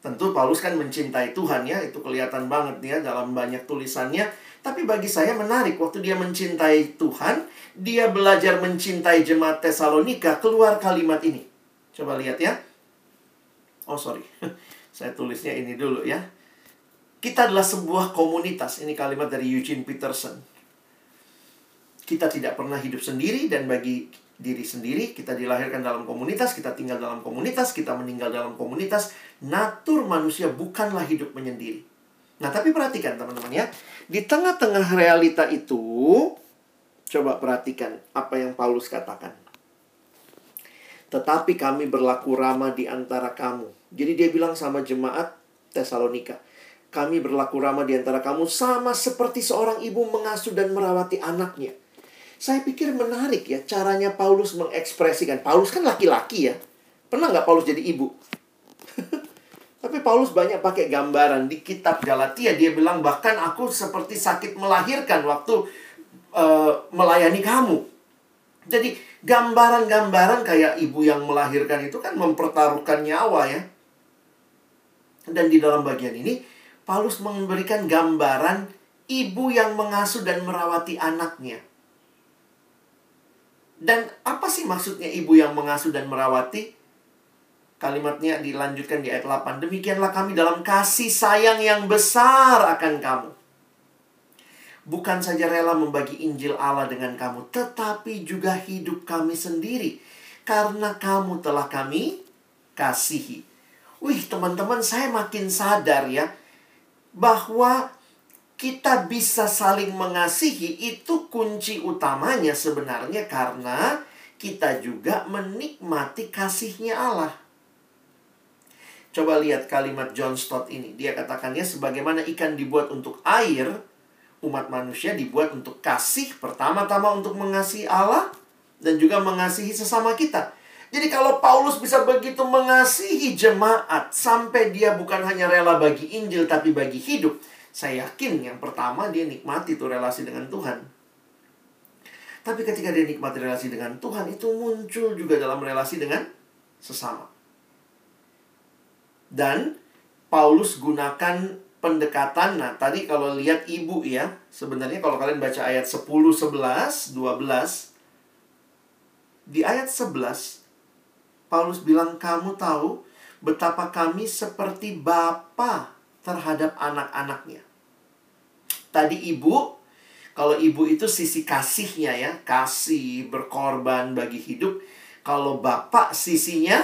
S2: tentu Paulus kan mencintai Tuhan ya, itu kelihatan banget ya dalam banyak tulisannya. Tapi bagi saya menarik waktu dia mencintai Tuhan, dia belajar mencintai jemaat Tesalonika, keluar kalimat ini. Coba lihat ya. Oh, sorry. Saya tulisnya ini dulu ya. Kita adalah sebuah komunitas. Ini kalimat dari Eugene Peterson kita tidak pernah hidup sendiri dan bagi diri sendiri kita dilahirkan dalam komunitas, kita tinggal dalam komunitas, kita meninggal dalam komunitas. Natur manusia bukanlah hidup menyendiri. Nah, tapi perhatikan teman-teman ya. Di tengah-tengah realita itu, coba perhatikan apa yang Paulus katakan. Tetapi kami berlaku ramah di antara kamu. Jadi dia bilang sama jemaat Tesalonika. Kami berlaku ramah di antara kamu sama seperti seorang ibu mengasuh dan merawati anaknya. Saya pikir menarik ya caranya Paulus mengekspresikan. Paulus kan laki-laki ya. Pernah nggak Paulus jadi ibu? Tapi Paulus banyak pakai gambaran. Di kitab Galatia dia bilang bahkan aku seperti sakit melahirkan waktu uh, melayani kamu. Jadi gambaran-gambaran kayak ibu yang melahirkan itu kan mempertaruhkan nyawa ya. Dan di dalam bagian ini Paulus memberikan gambaran ibu yang mengasuh dan merawati anaknya. Dan apa sih maksudnya ibu yang mengasuh dan merawati? Kalimatnya dilanjutkan di ayat 8. Demikianlah kami dalam kasih sayang yang besar akan kamu. Bukan saja rela membagi Injil Allah dengan kamu, tetapi juga hidup kami sendiri. Karena kamu telah kami kasihi. Wih, teman-teman, saya makin sadar ya. Bahwa kita bisa saling mengasihi itu kunci utamanya sebenarnya karena kita juga menikmati kasihnya Allah. Coba lihat kalimat John Stott ini. Dia katakannya sebagaimana ikan dibuat untuk air, umat manusia dibuat untuk kasih pertama-tama untuk mengasihi Allah dan juga mengasihi sesama kita. Jadi kalau Paulus bisa begitu mengasihi jemaat sampai dia bukan hanya rela bagi Injil tapi bagi hidup, saya yakin yang pertama dia nikmati tuh relasi dengan Tuhan. Tapi ketika dia nikmati relasi dengan Tuhan itu muncul juga dalam relasi dengan sesama. Dan Paulus gunakan pendekatan. Nah, tadi kalau lihat ibu ya, sebenarnya kalau kalian baca ayat 10, 11, 12, di ayat 11, Paulus bilang, kamu tahu betapa kami seperti bapa terhadap anak-anaknya. Tadi ibu, kalau ibu itu sisi kasihnya ya, kasih, berkorban bagi hidup. Kalau bapak sisinya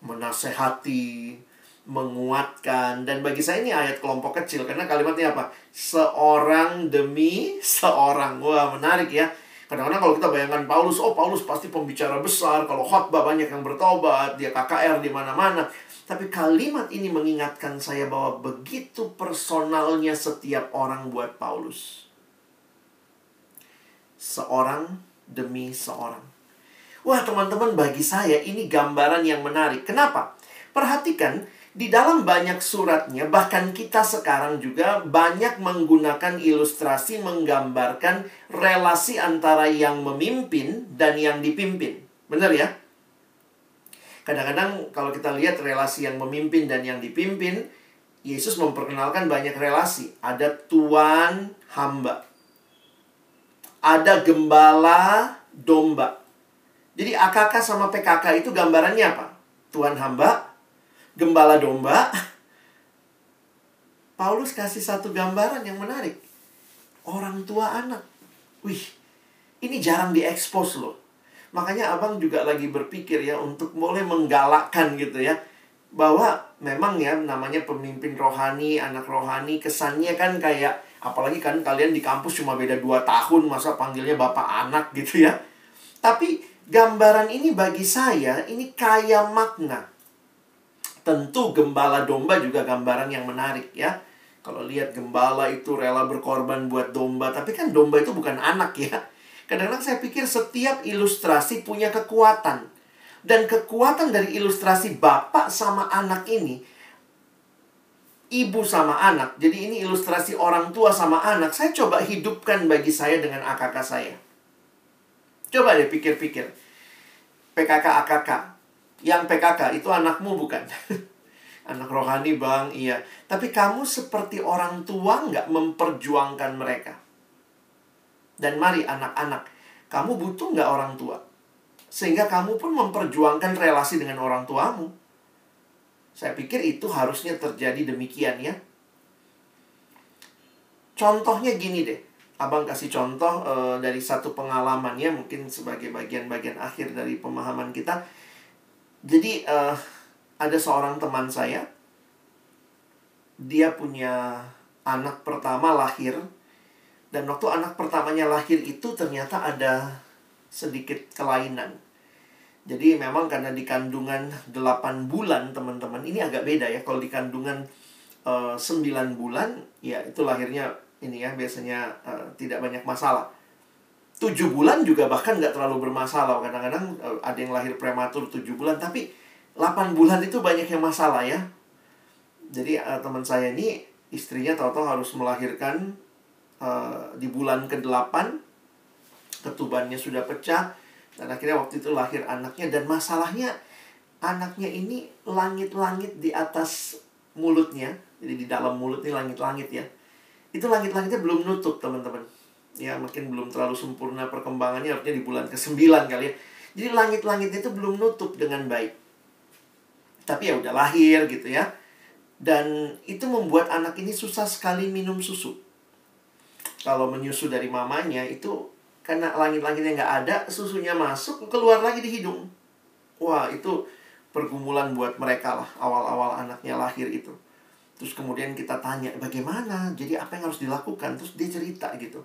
S2: menasehati, menguatkan. Dan bagi saya ini ayat kelompok kecil karena kalimatnya apa? Seorang demi seorang. Wah menarik ya. Kadang-kadang kalau kita bayangkan Paulus oh Paulus pasti pembicara besar. Kalau khotbah banyak yang bertobat dia KKR di mana-mana tapi kalimat ini mengingatkan saya bahwa begitu personalnya setiap orang buat Paulus seorang demi seorang wah teman-teman bagi saya ini gambaran yang menarik kenapa perhatikan di dalam banyak suratnya, bahkan kita sekarang juga banyak menggunakan ilustrasi menggambarkan relasi antara yang memimpin dan yang dipimpin. Benar ya? Kadang-kadang kalau kita lihat relasi yang memimpin dan yang dipimpin, Yesus memperkenalkan banyak relasi. Ada tuan hamba. Ada gembala domba. Jadi AKK sama PKK itu gambarannya apa? Tuan hamba, gembala domba, Paulus kasih satu gambaran yang menarik. Orang tua anak. Wih, ini jarang diekspos loh. Makanya abang juga lagi berpikir ya untuk boleh menggalakkan gitu ya. Bahwa memang ya namanya pemimpin rohani, anak rohani, kesannya kan kayak apalagi kan kalian di kampus cuma beda 2 tahun masa panggilnya bapak anak gitu ya. Tapi gambaran ini bagi saya ini kaya makna. Tentu gembala domba juga gambaran yang menarik ya. Kalau lihat gembala itu rela berkorban buat domba, tapi kan domba itu bukan anak ya. Kadang-kadang saya pikir setiap ilustrasi punya kekuatan. Dan kekuatan dari ilustrasi bapak sama anak ini, ibu sama anak. Jadi ini ilustrasi orang tua sama anak. Saya coba hidupkan bagi saya dengan AKK saya. Coba deh pikir-pikir. PKK AKK. Yang PKK itu anakmu bukan? Anak rohani bang, iya. Tapi kamu seperti orang tua nggak memperjuangkan mereka. Dan mari anak-anak, kamu butuh nggak orang tua? Sehingga kamu pun memperjuangkan relasi dengan orang tuamu. Saya pikir itu harusnya terjadi demikian ya. Contohnya gini deh. Abang kasih contoh uh, dari satu pengalaman ya, mungkin sebagai bagian-bagian akhir dari pemahaman kita jadi uh, ada seorang teman saya, dia punya anak pertama lahir, dan waktu anak pertamanya lahir itu ternyata ada sedikit kelainan. Jadi memang karena di kandungan 8 bulan teman-teman, ini agak beda ya. Kalau di kandungan uh, eh, 9 bulan, ya itu lahirnya ini ya biasanya uh, tidak banyak masalah tujuh bulan juga bahkan nggak terlalu bermasalah kadang-kadang uh, ada yang lahir prematur tujuh bulan tapi 8 bulan itu banyak yang masalah ya jadi uh, teman saya ini istrinya tahu-tahu harus melahirkan uh, di bulan ke-8 ketubannya sudah pecah dan akhirnya waktu itu lahir anaknya dan masalahnya anaknya ini langit-langit di atas mulutnya jadi di dalam mulut ini langit-langit ya itu langit-langitnya belum nutup teman-teman ya mungkin belum terlalu sempurna perkembangannya artinya di bulan ke-9 kali ya. Jadi langit-langit itu belum nutup dengan baik. Tapi ya udah lahir gitu ya. Dan itu membuat anak ini susah sekali minum susu. Kalau menyusu dari mamanya itu karena langit-langitnya nggak ada, susunya masuk, keluar lagi di hidung. Wah, itu pergumulan buat mereka lah awal-awal anaknya lahir itu. Terus kemudian kita tanya, bagaimana? Jadi apa yang harus dilakukan? Terus dia cerita gitu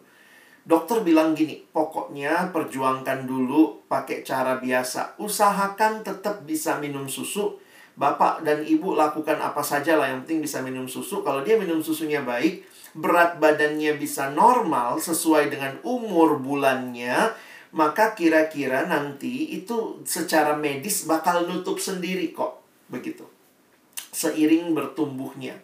S2: Dokter bilang gini, pokoknya perjuangkan dulu pakai cara biasa. Usahakan tetap bisa minum susu. Bapak dan ibu lakukan apa saja lah, yang penting bisa minum susu. Kalau dia minum susunya baik, berat badannya bisa normal sesuai dengan umur bulannya, maka kira-kira nanti itu secara medis bakal nutup sendiri kok. Begitu. Seiring bertumbuhnya.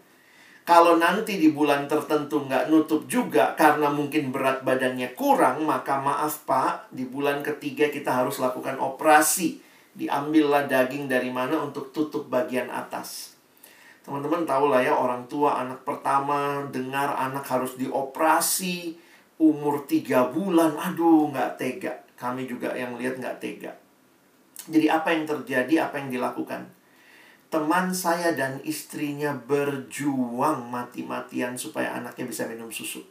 S2: Kalau nanti di bulan tertentu nggak nutup juga karena mungkin berat badannya kurang, maka maaf Pak, di bulan ketiga kita harus lakukan operasi. Diambillah daging dari mana untuk tutup bagian atas. Teman-teman tahu lah ya orang tua anak pertama dengar anak harus dioperasi umur tiga bulan. Aduh nggak tega. Kami juga yang lihat nggak tega. Jadi apa yang terjadi, apa yang dilakukan? Teman saya dan istrinya berjuang mati-matian supaya anaknya bisa minum susu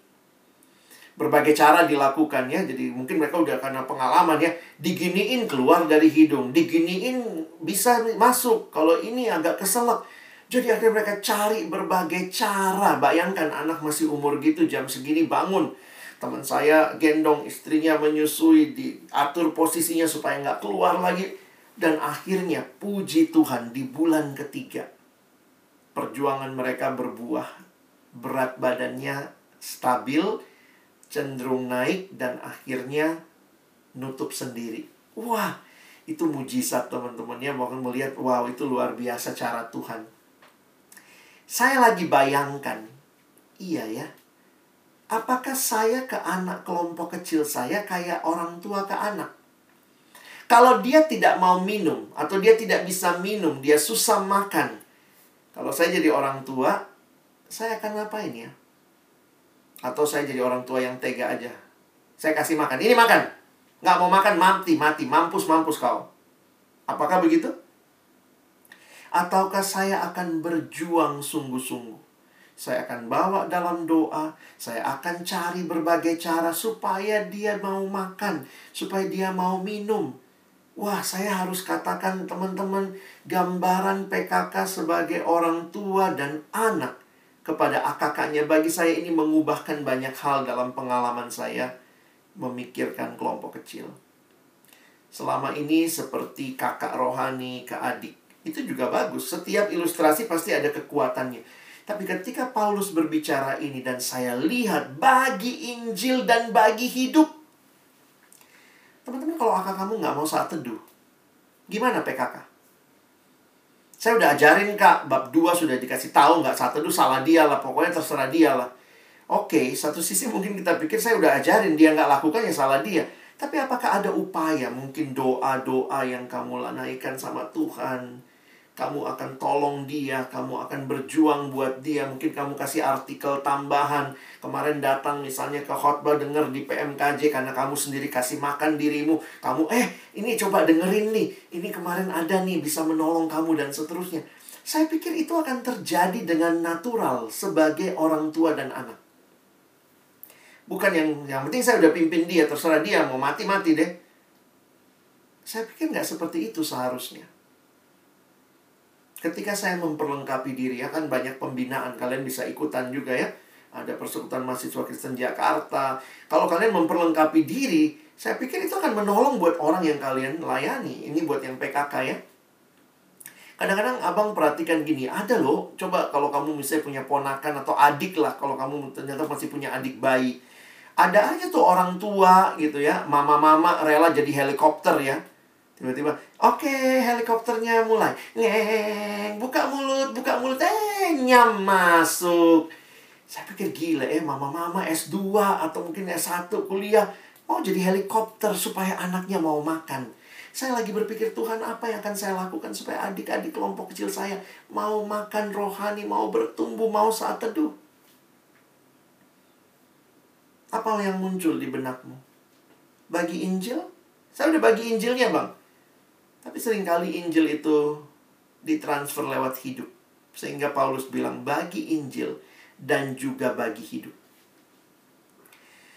S2: berbagai cara dilakukan ya. Jadi mungkin mereka udah karena pengalaman ya, diginiin keluar dari hidung, diginiin bisa masuk. Kalau ini agak keselak. Jadi akhirnya mereka cari berbagai cara. Bayangkan anak masih umur gitu jam segini bangun. Teman saya gendong istrinya menyusui, diatur posisinya supaya nggak keluar lagi. Dan akhirnya puji Tuhan di bulan ketiga. Perjuangan mereka berbuah. Berat badannya stabil, cenderung naik dan akhirnya nutup sendiri. Wah, itu mujizat teman-teman ya. Bahkan melihat, wow itu luar biasa cara Tuhan. Saya lagi bayangkan, iya ya. Apakah saya ke anak kelompok kecil saya kayak orang tua ke anak? Kalau dia tidak mau minum atau dia tidak bisa minum, dia susah makan. Kalau saya jadi orang tua, saya akan ngapain ya? Atau saya jadi orang tua yang tega aja. Saya kasih makan. Ini makan. Nggak mau makan, mati, mati. Mampus, mampus kau. Apakah begitu? Ataukah saya akan berjuang sungguh-sungguh? Saya akan bawa dalam doa. Saya akan cari berbagai cara supaya dia mau makan. Supaya dia mau minum. Wah, saya harus katakan teman-teman gambaran PKK sebagai orang tua dan anak kepada AKK-nya. Bagi saya ini mengubahkan banyak hal dalam pengalaman saya memikirkan kelompok kecil. Selama ini seperti kakak rohani ke adik. Itu juga bagus. Setiap ilustrasi pasti ada kekuatannya. Tapi ketika Paulus berbicara ini dan saya lihat bagi Injil dan bagi hidup. Teman-teman kalau akak kamu nggak mau saat teduh. Gimana PKK? Saya udah ajarin kak, bab 2 sudah dikasih tahu nggak satu itu salah dia lah, pokoknya terserah dia lah. Oke, satu sisi mungkin kita pikir saya udah ajarin, dia nggak lakukan ya salah dia. Tapi apakah ada upaya, mungkin doa-doa yang kamu naikkan sama Tuhan, kamu akan tolong dia, kamu akan berjuang buat dia. Mungkin kamu kasih artikel tambahan. Kemarin datang misalnya ke khotbah denger di PMKJ karena kamu sendiri kasih makan dirimu. Kamu, eh ini coba dengerin nih. Ini kemarin ada nih bisa menolong kamu dan seterusnya. Saya pikir itu akan terjadi dengan natural sebagai orang tua dan anak. Bukan yang yang penting saya udah pimpin dia, terserah dia mau mati-mati deh. Saya pikir nggak seperti itu seharusnya. Ketika saya memperlengkapi diri, ya kan banyak pembinaan, kalian bisa ikutan juga ya. Ada persekutuan mahasiswa Kristen Jakarta. Kalau kalian memperlengkapi diri, saya pikir itu akan menolong buat orang yang kalian layani. Ini buat yang PKK ya. Kadang-kadang abang perhatikan gini, ada loh, coba kalau kamu misalnya punya ponakan atau adik lah, kalau kamu ternyata masih punya adik bayi. Ada aja tuh orang tua gitu ya, mama-mama rela jadi helikopter ya Tiba-tiba, oke okay, helikopternya mulai. Ngeng, buka mulut, buka mulut, eh nyam masuk. Saya pikir gila eh mama-mama S2 atau mungkin S1 kuliah mau jadi helikopter supaya anaknya mau makan. Saya lagi berpikir Tuhan apa yang akan saya lakukan supaya adik-adik kelompok kecil saya mau makan rohani, mau bertumbuh, mau saat teduh. Apa yang muncul di benakmu? Bagi Injil? Saya udah bagi Injilnya bang. Tapi sering kali Injil itu ditransfer lewat hidup. Sehingga Paulus bilang bagi Injil dan juga bagi hidup.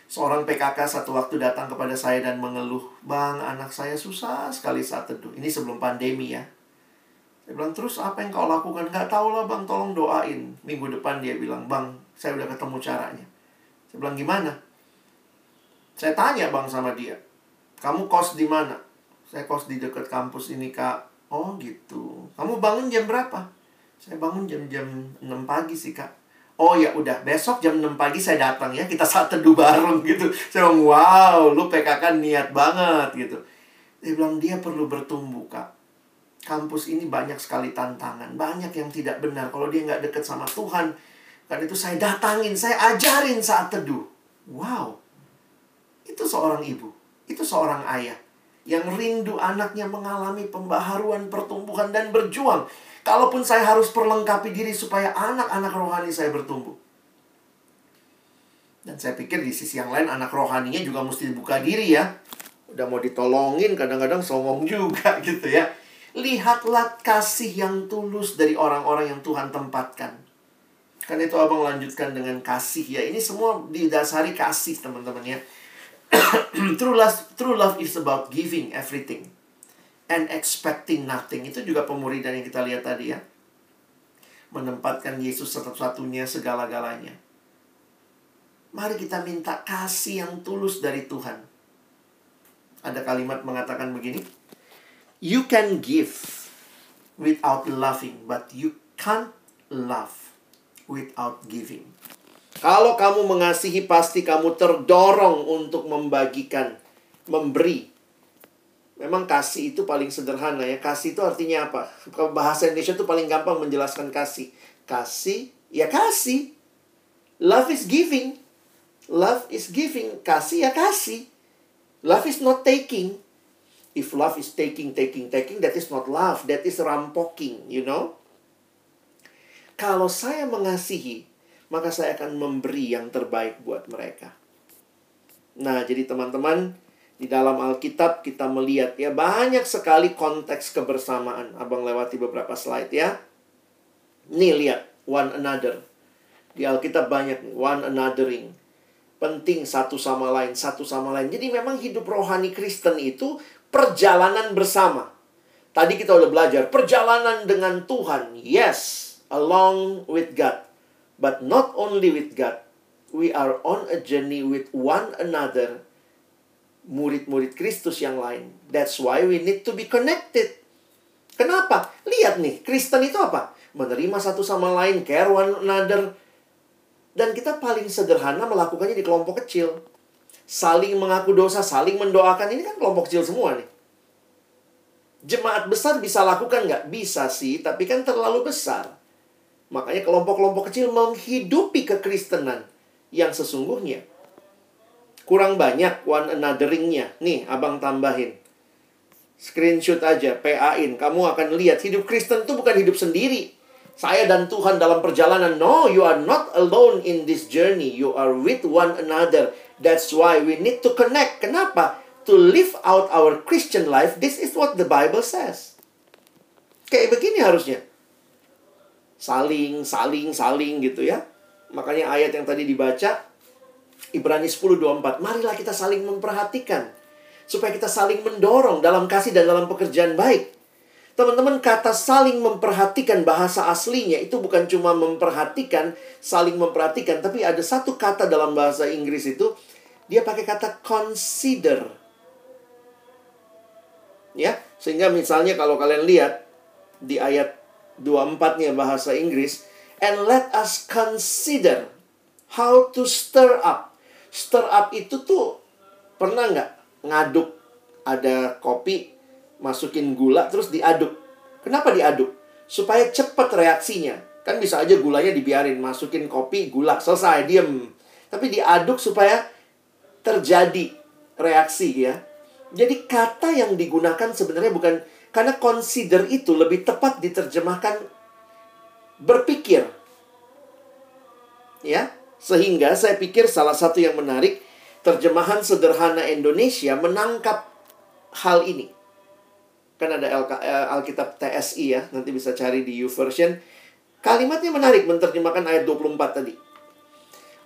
S2: Seorang PKK satu waktu datang kepada saya dan mengeluh, Bang, anak saya susah sekali saat teduh. Ini sebelum pandemi ya. Saya bilang, terus apa yang kau lakukan? Gak tau lah bang, tolong doain. Minggu depan dia bilang, Bang, saya udah ketemu caranya. Saya bilang, gimana? Saya tanya bang sama dia, kamu kos di mana? Saya kos di dekat kampus ini, Kak. Oh, gitu. Kamu bangun jam berapa? Saya bangun jam-jam 6 pagi sih, Kak. Oh ya udah, besok jam 6 pagi saya datang ya, kita saat teduh bareng gitu. Saya bilang, wow, lu PKK niat banget gitu. Dia bilang, dia perlu bertumbuh, Kak. Kampus ini banyak sekali tantangan, banyak yang tidak benar. Kalau dia nggak deket sama Tuhan, kan itu saya datangin, saya ajarin saat teduh. Wow, itu seorang ibu, itu seorang ayah yang rindu anaknya mengalami pembaharuan pertumbuhan dan berjuang. Kalaupun saya harus perlengkapi diri supaya anak-anak rohani saya bertumbuh. Dan saya pikir di sisi yang lain anak rohaninya juga mesti dibuka diri ya. Udah mau ditolongin kadang-kadang songong juga gitu ya. Lihatlah kasih yang tulus dari orang-orang yang Tuhan tempatkan. Kan itu abang lanjutkan dengan kasih ya. Ini semua didasari kasih teman-teman ya. true love, true love is about giving everything and expecting nothing. Itu juga pemuridan yang kita lihat tadi ya. Menempatkan Yesus satu-satunya segala-galanya. Mari kita minta kasih yang tulus dari Tuhan. Ada kalimat mengatakan begini. You can give without loving, but you can't love without giving. Kalau kamu mengasihi, pasti kamu terdorong untuk membagikan, memberi. Memang kasih itu paling sederhana ya. Kasih itu artinya apa? Bahasa Indonesia itu paling gampang menjelaskan kasih. Kasih, ya kasih. Love is giving. Love is giving. Kasih ya kasih. Love is not taking. If love is taking, taking, taking, that is not love. That is rampoking, you know. Kalau saya mengasihi, maka saya akan memberi yang terbaik buat mereka. Nah, jadi teman-teman, di dalam Alkitab kita melihat ya banyak sekali konteks kebersamaan. Abang lewati beberapa slide ya. Nih lihat, one another. Di Alkitab banyak one anothering. Penting satu sama lain, satu sama lain. Jadi memang hidup rohani Kristen itu perjalanan bersama. Tadi kita udah belajar perjalanan dengan Tuhan. Yes, along with God. But not only with God. We are on a journey with one another. Murid-murid Kristus yang lain. That's why we need to be connected. Kenapa? Lihat nih, Kristen itu apa? Menerima satu sama lain, care one another. Dan kita paling sederhana melakukannya di kelompok kecil saling mengaku dosa, saling mendoakan. Ini kan kelompok kecil semua nih. Jemaat besar bisa lakukan nggak? Bisa sih, tapi kan terlalu besar. Makanya kelompok-kelompok kecil menghidupi kekristenan yang sesungguhnya. Kurang banyak one anotheringnya. Nih, abang tambahin. Screenshot aja, PA-in. Kamu akan lihat hidup Kristen itu bukan hidup sendiri. Saya dan Tuhan dalam perjalanan. No, you are not alone in this journey. You are with one another. That's why we need to connect. Kenapa? To live out our Christian life, this is what the Bible says. Kayak begini harusnya. Saling, saling, saling gitu ya. Makanya ayat yang tadi dibaca, Ibrani 10.24. Marilah kita saling memperhatikan. Supaya kita saling mendorong dalam kasih dan dalam pekerjaan baik. Teman-teman, kata saling memperhatikan bahasa aslinya itu bukan cuma memperhatikan, saling memperhatikan, tapi ada satu kata dalam bahasa Inggris itu dia pakai kata consider. Ya, sehingga misalnya kalau kalian lihat di ayat 24-nya bahasa Inggris, and let us consider how to stir up. Stir up itu tuh pernah nggak ngaduk ada kopi masukin gula terus diaduk. Kenapa diaduk? Supaya cepat reaksinya. Kan bisa aja gulanya dibiarin, masukin kopi, gula, selesai, diem. Tapi diaduk supaya terjadi reaksi ya. Jadi kata yang digunakan sebenarnya bukan karena consider itu lebih tepat diterjemahkan berpikir. Ya, sehingga saya pikir salah satu yang menarik terjemahan sederhana Indonesia menangkap hal ini. Kan ada Alkitab TSI ya, nanti bisa cari di YouVersion. Kalimatnya menarik menerjemahkan ayat 24 tadi.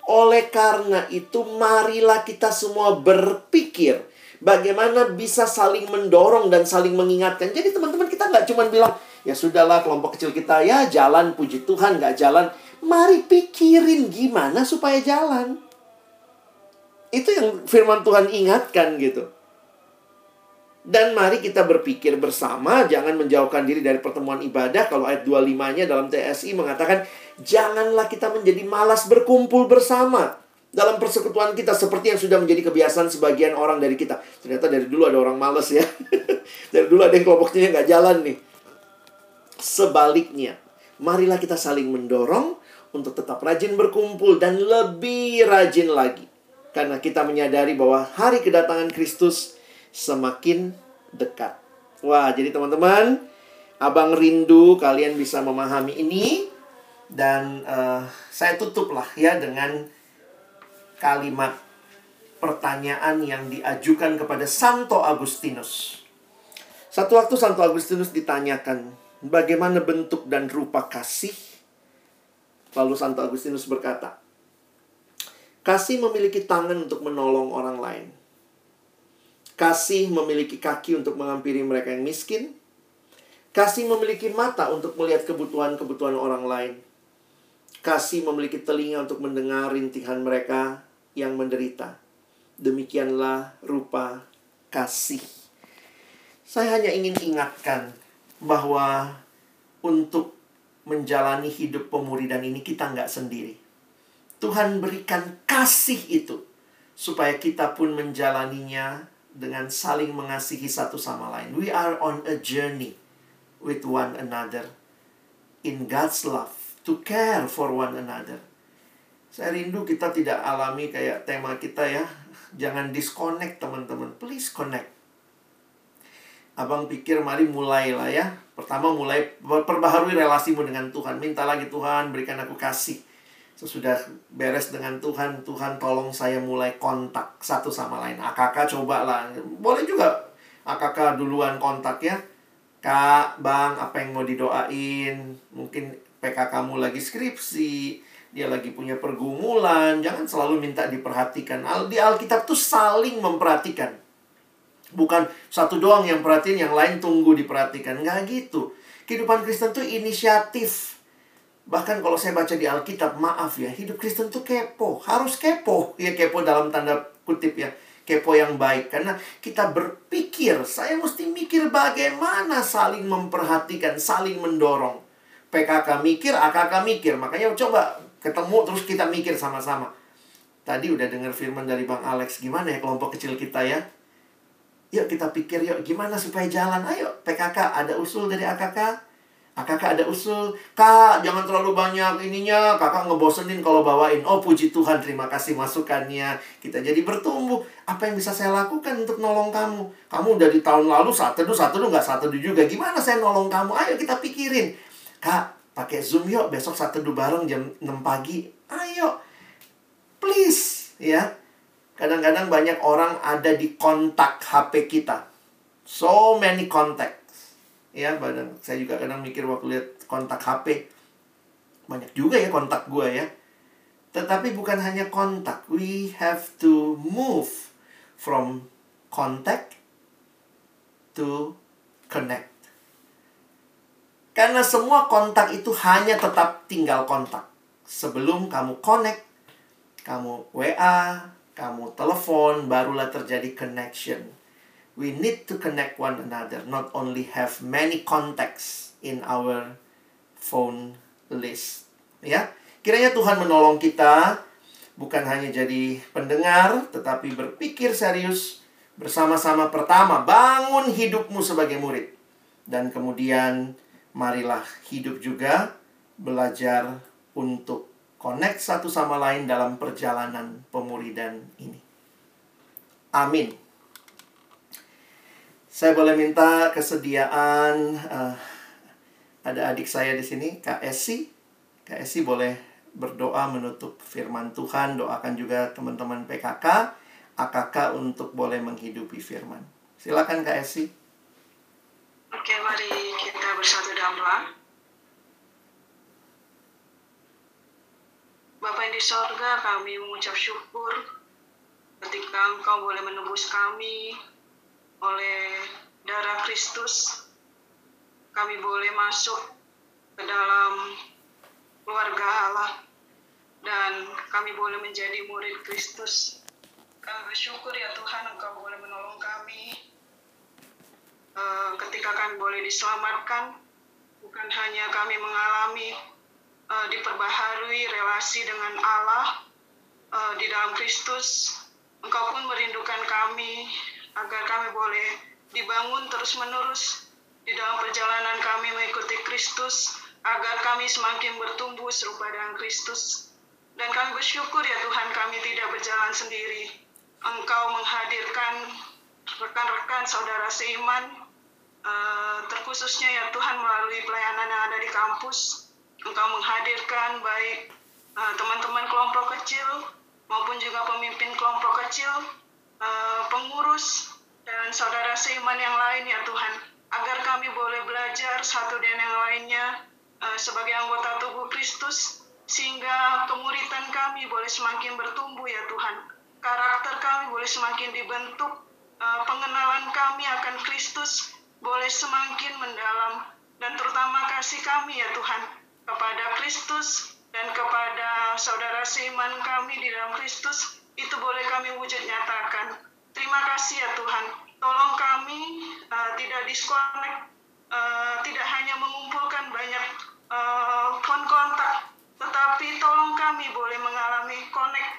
S2: Oleh karena itu, marilah kita semua berpikir bagaimana bisa saling mendorong dan saling mengingatkan. Jadi teman-teman kita nggak cuma bilang, ya sudahlah kelompok kecil kita ya jalan, puji Tuhan nggak jalan. Mari pikirin gimana supaya jalan. Itu yang firman Tuhan ingatkan gitu. Dan mari kita berpikir bersama, jangan menjauhkan diri dari pertemuan ibadah. Kalau ayat 25-nya dalam TSI mengatakan, janganlah kita menjadi malas berkumpul bersama dalam persekutuan kita seperti yang sudah menjadi kebiasaan sebagian orang dari kita. Ternyata dari dulu ada orang malas ya. dari dulu ada yang kelompoknya nggak jalan nih. Sebaliknya, marilah kita saling mendorong untuk tetap rajin berkumpul dan lebih rajin lagi. Karena kita menyadari bahwa hari kedatangan Kristus semakin dekat. Wah, jadi teman-teman, Abang rindu kalian bisa memahami ini dan uh, saya tutuplah ya dengan kalimat pertanyaan yang diajukan kepada Santo Agustinus. Satu waktu Santo Agustinus ditanyakan, bagaimana bentuk dan rupa kasih? Lalu Santo Agustinus berkata, kasih memiliki tangan untuk menolong orang lain. Kasih memiliki kaki untuk menghampiri mereka yang miskin. Kasih memiliki mata untuk melihat kebutuhan-kebutuhan orang lain. Kasih memiliki telinga untuk mendengar rintihan mereka yang menderita. Demikianlah rupa kasih. Saya hanya ingin ingatkan bahwa untuk menjalani hidup pemuridan ini kita nggak sendiri. Tuhan berikan kasih itu supaya kita pun menjalaninya dengan saling mengasihi satu sama lain. We are on a journey with one another in God's love to care for one another. Saya rindu kita tidak alami kayak tema kita ya. Jangan disconnect teman-teman. Please connect. Abang pikir mari mulailah ya. Pertama mulai perbaharui relasimu dengan Tuhan. Minta lagi Tuhan berikan aku kasih sesudah beres dengan Tuhan, Tuhan tolong saya mulai kontak satu sama lain. AKK coba lah. Boleh juga AKK duluan kontak ya. Kak, Bang, apa yang mau didoain? Mungkin PK kamu lagi skripsi, dia lagi punya pergumulan. Jangan selalu minta diperhatikan. Di Alkitab tuh saling memperhatikan. Bukan satu doang yang perhatiin, yang lain tunggu diperhatikan. Nggak gitu. Kehidupan Kristen tuh inisiatif Bahkan kalau saya baca di Alkitab, maaf ya, hidup Kristen tuh kepo. Harus kepo. Ya kepo dalam tanda kutip ya. Kepo yang baik. Karena kita berpikir, saya mesti mikir bagaimana saling memperhatikan, saling mendorong. PKK mikir, AKK mikir. Makanya coba ketemu terus kita mikir sama-sama. Tadi udah dengar firman dari Bang Alex. Gimana ya kelompok kecil kita ya? Yuk kita pikir yuk gimana supaya jalan. Ayo PKK ada usul dari AKK kakak ada usul, kak jangan terlalu banyak ininya, kakak ngebosenin kalau bawain. Oh puji Tuhan, terima kasih masukannya. Kita jadi bertumbuh. Apa yang bisa saya lakukan untuk nolong kamu? Kamu udah di tahun lalu satu teduh, satu teduh nggak satu teduh juga. Gimana saya nolong kamu? Ayo kita pikirin. Kak, pakai Zoom yuk, besok satu teduh bareng jam 6 pagi. Ayo, please, ya. Kadang-kadang banyak orang ada di kontak HP kita. So many contact ya badan saya juga kadang mikir waktu lihat kontak HP banyak juga ya kontak gue ya tetapi bukan hanya kontak we have to move from contact to connect karena semua kontak itu hanya tetap tinggal kontak sebelum kamu connect kamu WA kamu telepon barulah terjadi connection we need to connect one another, not only have many contacts in our phone list. Ya, kiranya Tuhan menolong kita bukan hanya jadi pendengar, tetapi berpikir serius bersama-sama pertama bangun hidupmu sebagai murid. Dan kemudian marilah hidup juga belajar untuk connect satu sama lain dalam perjalanan pemuridan ini. Amin. Saya boleh minta kesediaan uh, ada adik saya di sini, Kak Esi. Boleh berdoa menutup firman Tuhan, doakan juga teman-teman PKK, AKK untuk boleh menghidupi firman. Silakan Kak Esi.
S3: Oke, kita doa. Bapak yang di sorga, kami mengucap syukur ketika Engkau boleh menembus kami oleh darah Kristus kami boleh masuk ke dalam keluarga Allah dan kami boleh menjadi murid Kristus. Kami bersyukur ya Tuhan Engkau boleh menolong kami uh, ketika kami boleh diselamatkan. Bukan hanya kami mengalami uh, diperbaharui relasi dengan Allah uh, di dalam Kristus, Engkau pun merindukan kami agar kami boleh dibangun terus-menerus di dalam perjalanan kami mengikuti Kristus, agar kami semakin bertumbuh serupa dengan Kristus. Dan kami bersyukur ya Tuhan kami tidak berjalan sendiri. Engkau menghadirkan rekan-rekan saudara seiman Eh, terkhususnya ya Tuhan melalui pelayanan yang ada di kampus, Engkau menghadirkan baik eh, teman-teman kelompok kecil maupun juga pemimpin kelompok kecil, eh, pengurus, dan saudara seiman yang lain ya Tuhan, agar kami boleh belajar satu dan yang lainnya eh, sebagai anggota tubuh Kristus, sehingga kemuritan kami boleh semakin bertumbuh ya Tuhan. Karakter kami boleh semakin dibentuk, eh, pengenalan kami akan Kristus boleh semakin mendalam, dan terutama kasih kami ya Tuhan kepada Kristus dan kepada saudara seiman kami di dalam Kristus itu boleh kami wujud nyatakan. Terima kasih ya Tuhan. Tolong kami uh, tidak disconnect, uh, tidak hanya mengumpulkan banyak uh, kontak, tetapi tolong kami boleh mengalami connect,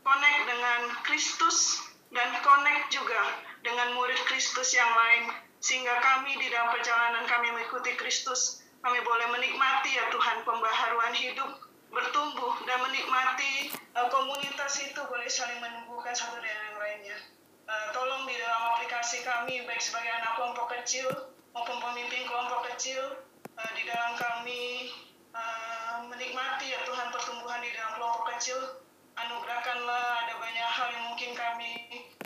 S3: connect dengan Kristus dan connect juga dengan murid Kristus yang lain sehingga kami di dalam perjalanan kami mengikuti Kristus, kami boleh menikmati ya Tuhan pembaharuan hidup, bertumbuh dan menikmati uh, komunitas itu boleh saling menumbuhkan satu dengan yang lainnya. Uh, tolong di dalam aplikasi kami baik sebagai anak kelompok kecil maupun pemimpin kelompok kecil uh, di dalam kami uh, menikmati ya Tuhan pertumbuhan di dalam kelompok kecil anugerahkanlah ada banyak hal yang mungkin kami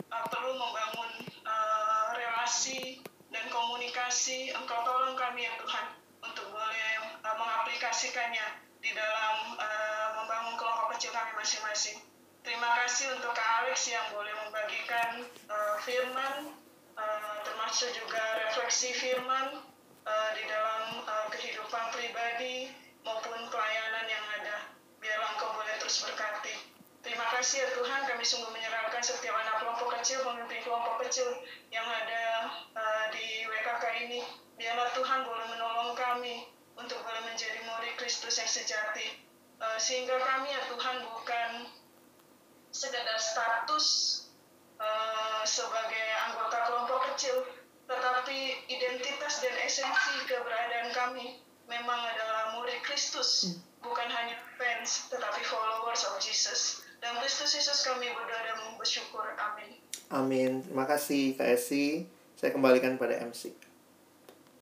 S3: uh, perlu membangun uh, relasi dan komunikasi Engkau tolong kami ya Tuhan untuk boleh uh, mengaplikasikannya di dalam uh, membangun kelompok kecil kami masing-masing. Terima kasih untuk Kak Alex yang boleh membagikan uh, firman, uh, termasuk juga refleksi firman uh, di dalam uh, kehidupan pribadi maupun pelayanan yang ada. Biarlah Engkau boleh terus berkati. Terima kasih ya Tuhan, kami sungguh menyerahkan setiap anak kelompok kecil, pemimpin kelompok kecil yang ada uh, di WKK ini. Biarlah Tuhan boleh menolong kami untuk boleh menjadi murid Kristus yang sejati. Uh, sehingga kami ya Tuhan bukan sekedar status uh, sebagai anggota kelompok kecil, tetapi identitas dan esensi keberadaan kami memang adalah murid Kristus, bukan hanya fans, tetapi followers of Jesus. Dan Kristus Yesus kami berdoa dan bersyukur. Amin.
S2: Amin. Terima kasih Kak Esi. Saya kembalikan pada MC.